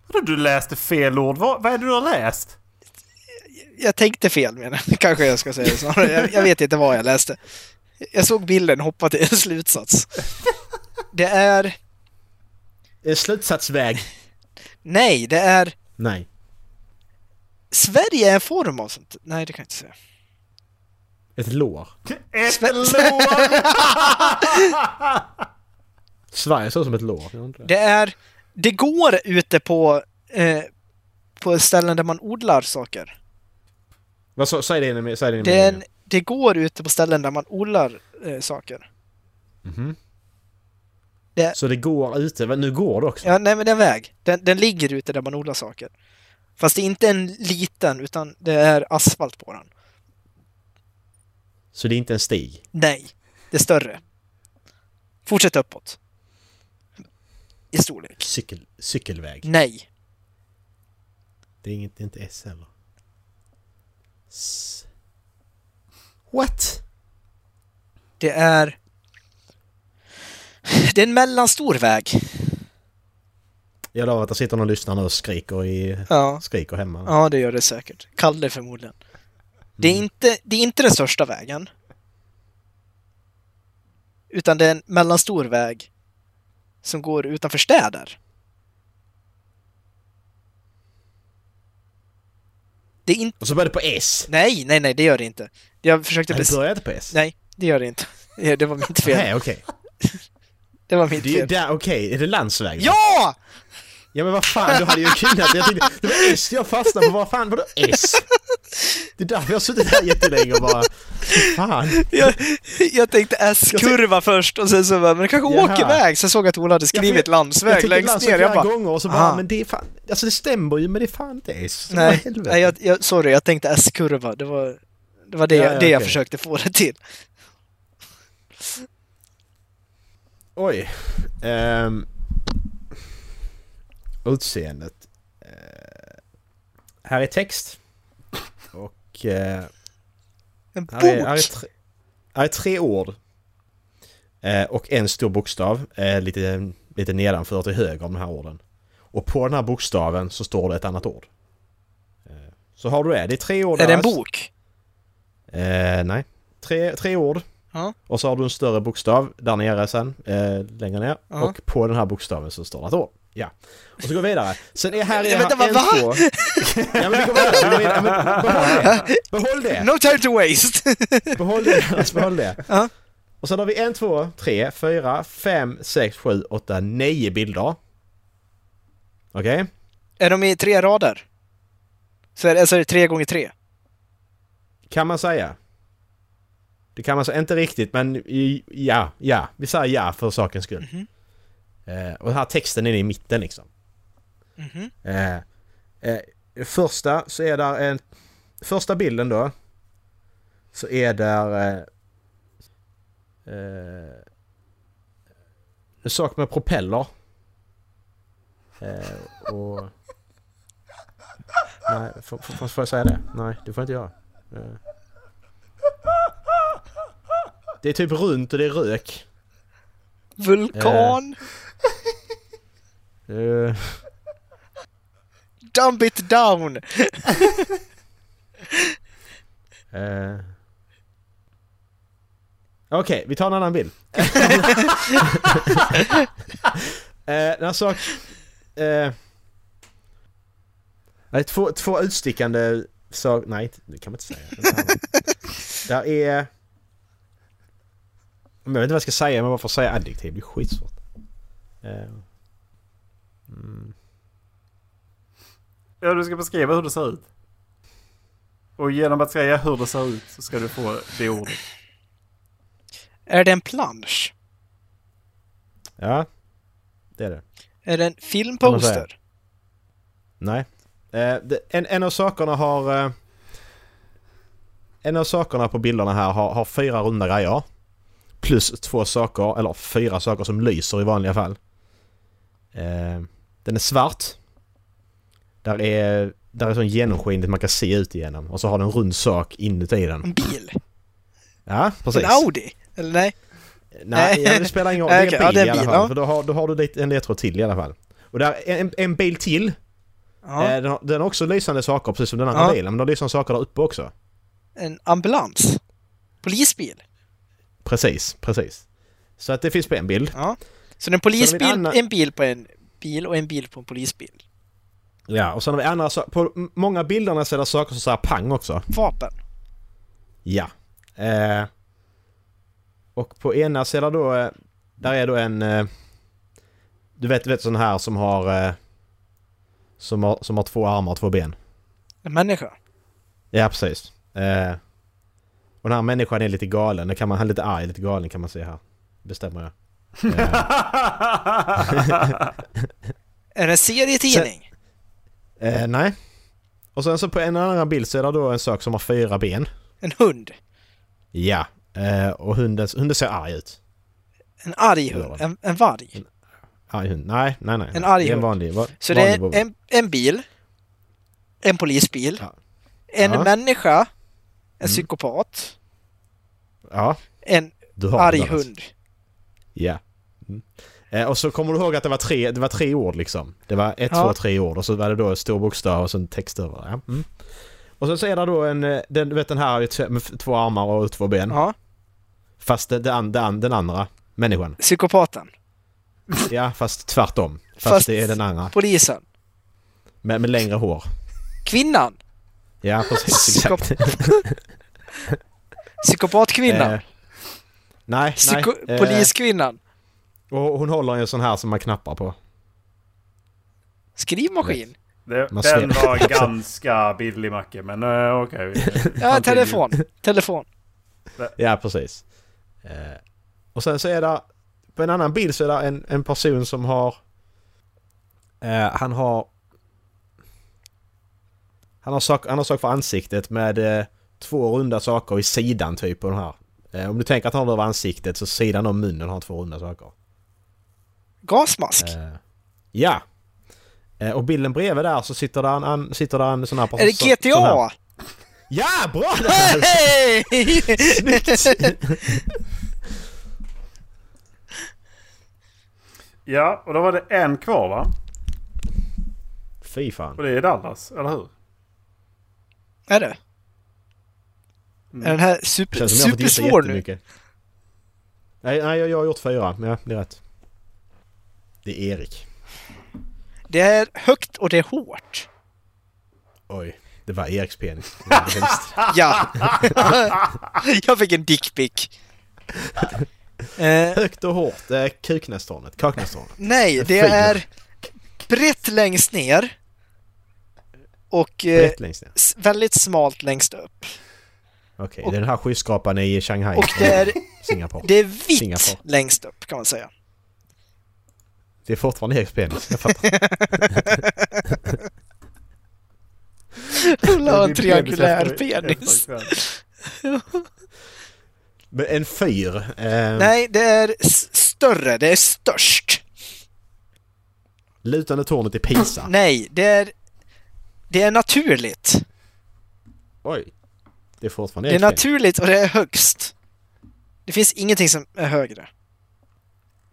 Vadå du läste fel ord? Vad, vad är det du har läst? Jag tänkte fel menar jag. Kanske jag ska säga snarare. Jag, jag vet inte vad jag läste. Jag såg bilden och hoppade till en slutsats. Det är... Eh, Slutsatsväg. Nej, det är... Nej. Sverige är en form av sånt. Nej, det kan jag inte säga. Ett lår. Ett Sve- lår! Sverige ser ut som ett lår. det det? Det är... Det går ute på... Eh, på ställen där man odlar saker. Vad så, säg det med, säg det Det, med. en, det går ute på ställen där man odlar eh, saker. Mhm. Det- Så det går ute. Nu går det också. Ja, nej men det är en väg. Den, den ligger ute där man odlar saker. Fast det är inte en liten, utan det är asfalt på den. Så det är inte en stig. Nej, det är större. Fortsätt uppåt. I storlek. Cykel, cykelväg. Nej. Det är, inget, det är inte S heller. S. What? Det är... Det är en mellanstor väg. Jag lovar att det sitter någon lyssnare och skriker, i, Ja. skriker hemma. ja, det gör det säkert. Kalle förmodligen. Det är, Mm. inte, det är inte den största vägen. Utan det är en mellanstor väg som går utanför städer. Det är inte... Och så börjar det på S. Nej, nej, nej, det gör det inte. Jag försökte Nej, det börjar inte på S. Nej, det gör det inte. Det var mitt fel. Nej, okej. Det var mitt fel. okej. Är det landsväg? Ja! Ja men vad fan, du hade ju kunnat. Jag tänkte, det var S jag fastnade på. Vad fan, vadå S? Det är därför jag har suttit här jättelänge och bara... Fan. Jag, jag tänkte S-kurva först och sen så bara, men det kanske Jaha. åker väg. Sen såg jag att Ola hade skrivit jag landsväg tänkte längst landsväg ner. Jag bara, gånger och så bara, aha. men det är fan... Alltså det stämmer ju men det är fan inte S. Nej, nej jag, jag, sorry, jag tänkte S-kurva. Det var det, var det, Ja, ja, det jag okej. försökte få det till. Oj. Um, utseendet. Eh, här är text. Och... eh, En Här är, här, är bok! tre, här är tre ord. Eh, och en stor bokstav lite, lite nedanför till höger om de här orden. Och på den här bokstaven så står det ett annat ord. Så har du det. Det är tre ord Är det en bok? Nej. Tre, tre ord. Ja. Och så har du en större bokstav där nere sen, eh, längre ner. Ja. Och på den här bokstaven så står det ett ord. Ja. Och så går vi vidare. Sen är här är vänta, en, va? två... Ja men vi går vidare. Vi går vidare. Men behåll det. Behåll det. No time to waste! Behåll det. Alltså, behåll det. Ja. Och sen har vi en, två, tre, fyra, fem, sex, sju, åtta, nio bilder. Okej? är de i tre rader? Så är det, så är det tre gånger tre? Kan man säga. Det kan man säga. Inte riktigt men i- ja, ja. Vi säger ja för sakens skull. Mhm. Eh, och den här texten är i mitten liksom. Mhm. Eh, eh, första så är där en... Första bilden då. Så är där... Eh, eh, en sak med propeller. Och... Nej, får, får, får jag säga det? Nej, det får jag inte göra. Det är typ runt och det är rök. Vulkan! Eh, Dumb it down! Eh. Okej, vi tar en annan bild. eh, sak... Eh, nej, två, två utstickande saker... Nej, det kan man inte säga. Där är... Jag vet inte vad jag ska säga, men varför säga adjektiv? Det blir skitsvårt. Eh, mm. Ja, du ska beskriva hur det ser ut. Och genom att säga hur det ser ut så ska du få det ordet. Är det en plansch? Ja, det är det. Är det en filmposter? Nej. Eh, det, en, en av sakerna har... Eh, en av sakerna på bilderna här har, har fyra runda grejer. Plus två saker, eller fyra saker som lyser i vanliga fall. Eh, den är svart. Där är, där är sån genomskinligt man kan se ut igenom. Och så har den en rund sak inuti den. En bil? Ja, precis. En Audi? Eller nej? Nej, ja, det spelar ingen roll. Det är en ja, bil i en alla fall. ja. För då har, då har du en ledtråd till i alla fall. Och där är en, en bil till. Ja. Eh, Den har, den har också lysande saker precis som den andra bilen. Men de har lysande saker där uppe också. En ambulans? Polisbil? Precis, precis. Så att det finns på en bild. Ja. Så en polisbil, annan- en bil på en bil och en bil på en polisbil. Ja, och sen har vi andra saker. På många bilderna så är det saker som säger pang också. Vapen? Ja. Eh, och på ena sidan då, eh, där är då en... Eh, du vet, du vet sån här som har... Eh, som har, som har två armar och två ben. En människa? Ja, precis. Eh, och den här människan är lite galen. Det kan man, han är lite arg, lite galen kan man se här. Bestämmer jag. Är det en serietidning? eh, nej. Och sen så på en annan bild så är det då en sak som har fyra ben. En hund? Ja. Eh, och hunden, hunden ser arg ut. En arg hund? det. En, en varg? Arg hund. Nej, nej, nej. En arg Det är en hund. vanlig, va, Så det vanlig är bobby. en, en bil, en polisbil, Ja. en Ja. människa, en Mm. psykopat, Ja, en arg det hund. Ja. Mm. Eh, och så kommer du ihåg att det var tre, det var tre ord liksom. Det var ett, Ja. två, tre ord och så var det då stor bokstav och så en text över. Ja. Mm. Och sen så är det då en, eh, den, du vet den här har ju t- med två armar och två ben. Ja, Fast det, det, det, den andra människan. psykopaten. Ja, fast tvärtom. Fast, Fast- det är den andra. Polisen. Med, med längre hår. Kvinnan. Ja, precis. Exakt. Psykopatkvinnan. Eh, nej, Psyko- nej. Eh, Poliskvinnan. Och hon håller en sån här som man knappar på. Skrivmaskin. Det, den var ganska billig Macke, men uh, okej. Ja, telefon. Telefon. Ja, precis. Eh, och sen så är det... På en annan bild så är det en, en person som har... Eh, han har... Han har, sak, han har sak för ansiktet med eh, två runda saker i sidan typ på den här. Om du tänker att han har det över ansiktet så sidan om munnen har han två runda saker. Gasmask. Eh, ja! Eh, och bilden bredvid där så sitter där en, an, sitter där en sån här person. Är det så- sån här- GTA? Ja, bra där! Hej! Ja, och då var det en kvar va? Fy fan. Och det är Dallas, eller hur? Är det? Mm. Är den här super, supersvår nu? Nej, nej, jag jag har gjort fyra. Men ja, det är rätt. Det är Erik. Det är högt och det är hårt. Oj, det var Eriks penis. Det. Ja. Jag fick en dickpic. Eh, Högt och hårt. Eh, Kuknästornet. Kaknästornet. nej, det är brett längst ner. Och eh, längst ner. väldigt smalt längst upp. Okej, och- det är den här skyskrapan i Shanghai. Och det är, Singapore. det är vitt Singapore. längst upp kan man säga. Det är fortfarande Eriks penis. Jag fattar. Hon har en triangulär penis. Men en fyr. Eh, Nej, det är större, det är störst. Lutande tornet i Pisa. Nej, det är, det är naturligt. Oj. Det är fortfarande Det är naturligt och det är högst. Det finns ingenting som är högre.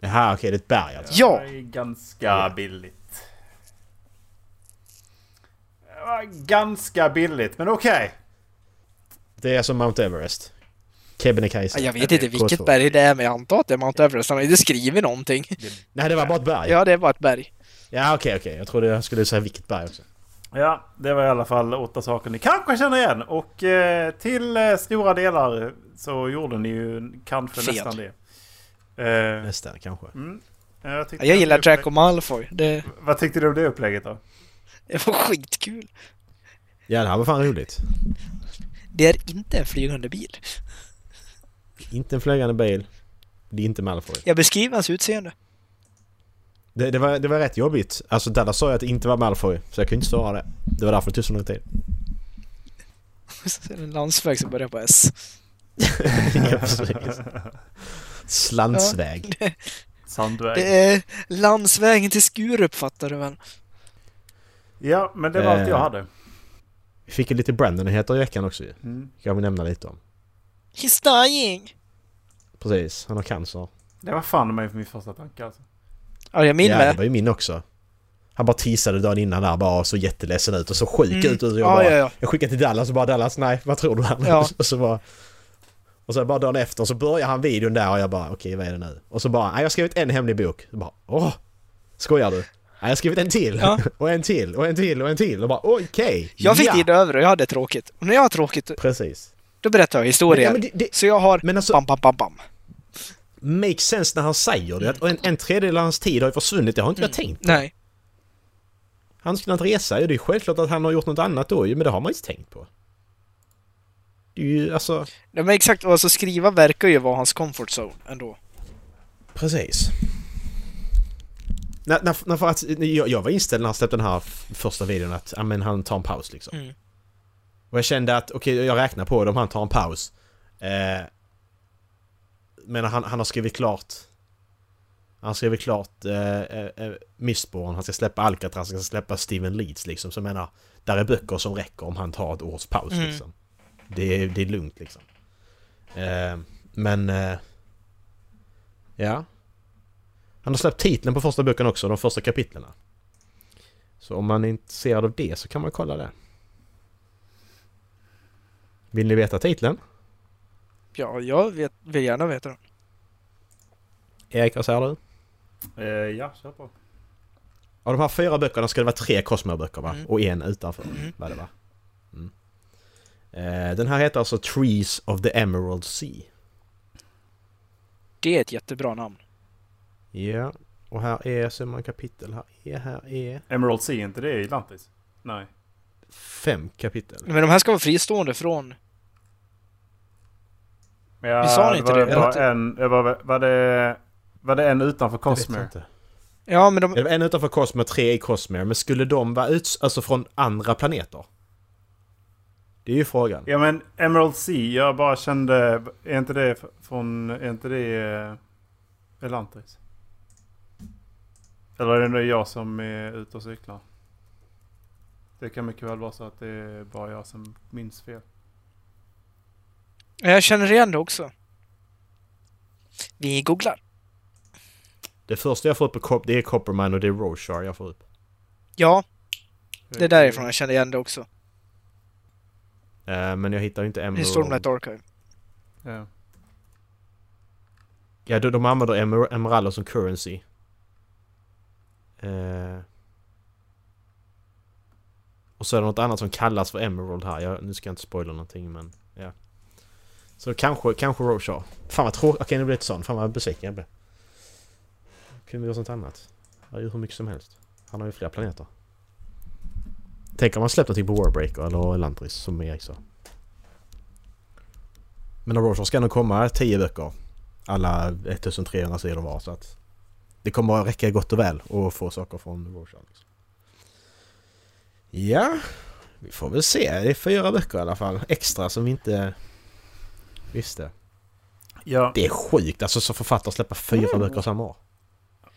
Jaha, okej, det är ett berg alltså. Ja. Det är ganska billigt. var ganska billigt, men okej. Det är som Mount Everest. Kebnekaise. Ja, jag vet inte vilket K2. berg det är, men jag antar att det är Mount Everest. Han har inte skrivit någonting. Nej, det var bara ett berg. Ja, det var ett berg. Ja, okej, okej. Jag trodde jag skulle säga vilket berg också. Ja, det var i alla fall åtta saker ni kanske känner igen. Och eh, till eh, stora delar så gjorde ni ju kanske Fel. nästan det. Eh, Nästan kanske. mm. jag, Jag gillar Draco Malfoy. Det, Vad tyckte du om det upplägget då? det var skitkul. Ja, det här var fan roligt. Det är inte en flygande bil. Inte en flygande bil. Det är inte Malfoy. Jag beskriver hans utseende. Det, det, var, det var rätt jobbigt. Alltså Dallas sa ju att det inte var Malfoy. Så jag kunde inte svara det. Det var därför det tog så lång tid. En landsväg som börjar på S. ja, precis. Slantsväg. Sandväg. Det är landsvägen till Skurup, fattar du väl? Ja, men det var allt jag Eh. hade. Vi fick ju lite Brandon-nyheter i veckan också ju. Mm. Kan vi nämna lite om. He's dying! Precis, han har cancer. Det var fan mig för min första tanke alltså. Ja, jag min ja, det var ju min också. Han bara teasade dagen innan där bara så jätteledsen ut och så sjuk Mm. ut. Och jag, Ja, bara, ja, ja. jag skickade till Dallas och bara Dallas, nej vad tror du han? Ja. och så bara... Och så bara dagen efter så börjar han videon där och jag bara okej vad är det nu? Och så bara, jag har skrivit en hemlig bok. Så bara, åh! Skojar du? Jag har skrivit en till! Ja. och en till och en till och en till och bara okej! Jag fick ja. tid över och jag hade tråkigt. Och när jag har tråkigt, Precis. då berättar jag historier. Ja, men det, det, Så jag har men alltså, bam, bam, bam, bam. makes sense när han säger det. Att en, en tredjedel av hans tid har ju försvunnit, det har inte jag tänkt på. Nej. Han skulle inte resa ju, det är självklart att han har gjort något annat då ju, men det har man inte tänkt på. Det är ju alltså... Ja, men exakt, alltså skriva verkar ju vara hans comfort zone ändå. Precis. När, när, när för att, jag, jag var inställd när han släppte den här första videon att men han tar en paus liksom. Mm. Och jag kände att okej, jag räknar på det om han tar en paus. Eh, men han, han har skrivit klart... Han har skrivit klart eh, eh, eh, Mistborn, han ska släppa Alcatraz, han ska släppa Steven Leeds liksom. Så jag menar, där är böcker som räcker om han tar ett års paus Mm. liksom. Det är, det är lugnt liksom. Eh, men... Eh, ja. Han har släppt titeln på första boken också, de första kapitlerna. Så om man är intresserad av det så kan man kolla det. Vill ni veta titeln? Ja, jag vet, vill gärna veta det. Erik, vad säger du? Eh, ja, kör på. Av de här fyra böckerna ska det vara tre Cosmo-böcker va? Mm. Och en utanför. Mm. Vad det var. Mm. Eh, den här heter alltså Trees of the Emerald Sea. Det är ett jättebra namn. Ja. Och här är så många kapitel. Här är, här är Emerald Sea, är inte det i Atlantis? Nej. fem kapitel. Men de här ska vara fristående från... Ja, Vi sa inte var, det, Var, att- en, det var, var, det, var det en utanför Jag vet Cosmere? inte. Ja, men de... Det var en utanför Cosmo och tre i Cosmere. Men skulle de vara ut, alltså från andra planeter? Det är ju frågan. Ja men Emerald Sea, jag bara kände... Är inte det från... Är inte det... eh, Elantris? Eller är det jag som är ute och cyklar? Det kan mycket väl vara så att det är bara jag som minns fel. Jag känner igen det också. Vi googlar. Det första jag får upp på det är Coppermine och det är Roshar jag får upp. Ja, det är därifrån jag känner igen det också. Eh, men jag hittar inte I Emerald. Stormlight Archive. Ja. Ja, de, de använder emer emeraller som currency. Eh. Och så är det något annat som kallas för Emerald här. Jag, nu ska jag inte spoila någonting men ja. Så kanske, kanske Roshar. Fan vad tråkigt. Okej nu blir det sån. Fan vad besviken jag blev. Kunde vi göra sånt annat? Han gör hur mycket som helst. Han har ju flera planeter. Tänk om han släppt någonting på Warbreaker eller Elantris som Erik sa. Men av Roshar ska nog komma 10 böcker alla 1300 sidor var så att det kommer att räcka gott och väl att få saker från Rorschach. Liksom. Ja, vi får väl se. Det är fyra böcker i alla fall. Extra som vi inte visste. ja. Det är sjukt alltså som författare släppa fyra böcker samma år.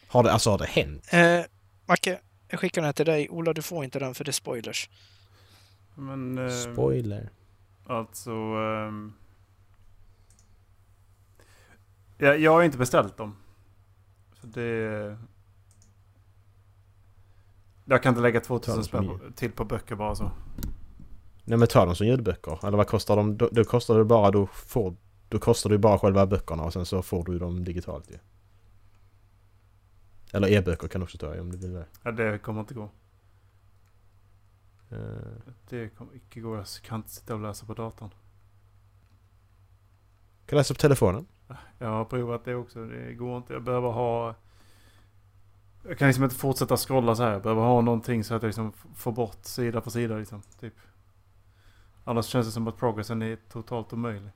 Har det, alltså har det hänt? Eh, Macke, jag skickar den här till dig. Ola, du får inte den för det är spoilers. Men... eh, Spoiler. Alltså... ehm, ja, jag har inte beställt dem. För det... Jag kan inte lägga Ta 2000 dem som spänn till på böcker bara så. Nej men ta dem som ljudböcker. Eller vad kostar de? Då, då kostar det bara, då får... Då kostar det bara själva böckerna och sen så får du dem digitalt ju. Eller e-böcker kan du också ta om du vill det. Ja, det kommer inte gå. Eh, Det kommer icke gå. Jag kan inte sitta och läsa på datorn. kan läsa på telefonen. Jag har provat det också. Det går inte. Jag behöver ha... Jag kan liksom inte fortsätta scrolla så här. Jag behöver ha någonting så att jag liksom får bort sida för sida liksom. Typ. Annars känns det som att progressen är totalt omöjlig.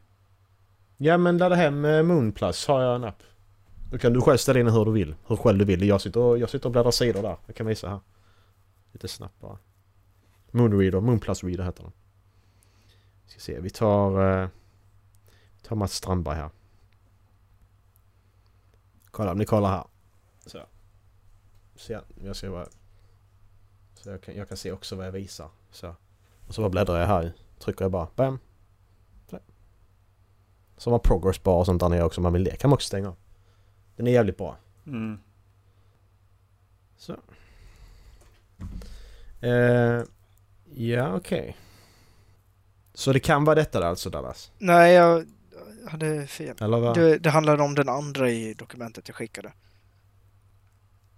Ja men ladda hem eh, Moonplus har jag en app. Då kan du själv ställa in hur du vill. Hur själv du vill. Jag sitter och, jag sitter och bläddrar sidor där. Jag kan visa här. Lite snabbt bara. Moonreader, Moonplus Reader heter den. Ska se, vi tar... Eh, tar Mats Strandberg här. Kolla, om ni kollar här. Så. Så jag ska bara... Så jag kan, jag kan se också vad jag visar. Så. Och så bara bläddrar jag här i. Trycker jag bara. Bam. Så har man progress bar och sånt där nere också om man vill det. Kan man också stänga av. Den är jävligt bra. Mm. Så. Eh, ja, okej. Så det kan vara detta alltså Dallas? Nej, jag hade fel. Eller vad? Det, det handlade om den andra i dokumentet jag skickade.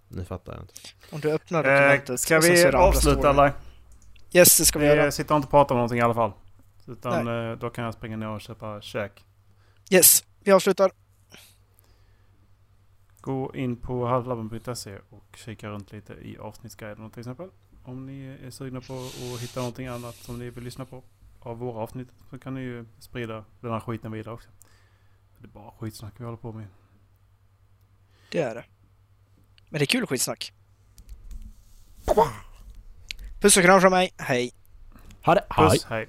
Nu fattar jag inte. Om du öppnar Eh, dokumentet ska och så vi avsluta eller? Yes, det ska vi göra. Vi sitter inte och pratar om någonting i alla fall. Utan eh, då kan jag springa ner och köpa käk. Yes, vi avslutar. Gå in på halvlabben.se och kika runt lite i avsnittsguiden till exempel. Om ni är sugna på att hitta någonting annat som ni vill lyssna på av våra avsnitt så kan ni ju sprida den här skiten vidare också. Det är bara skitsnack vi håller på med. Det är det. Men det är kul skitsnack. Puss och kram från mig. Hej. Ha det! Hej! Puss, hej.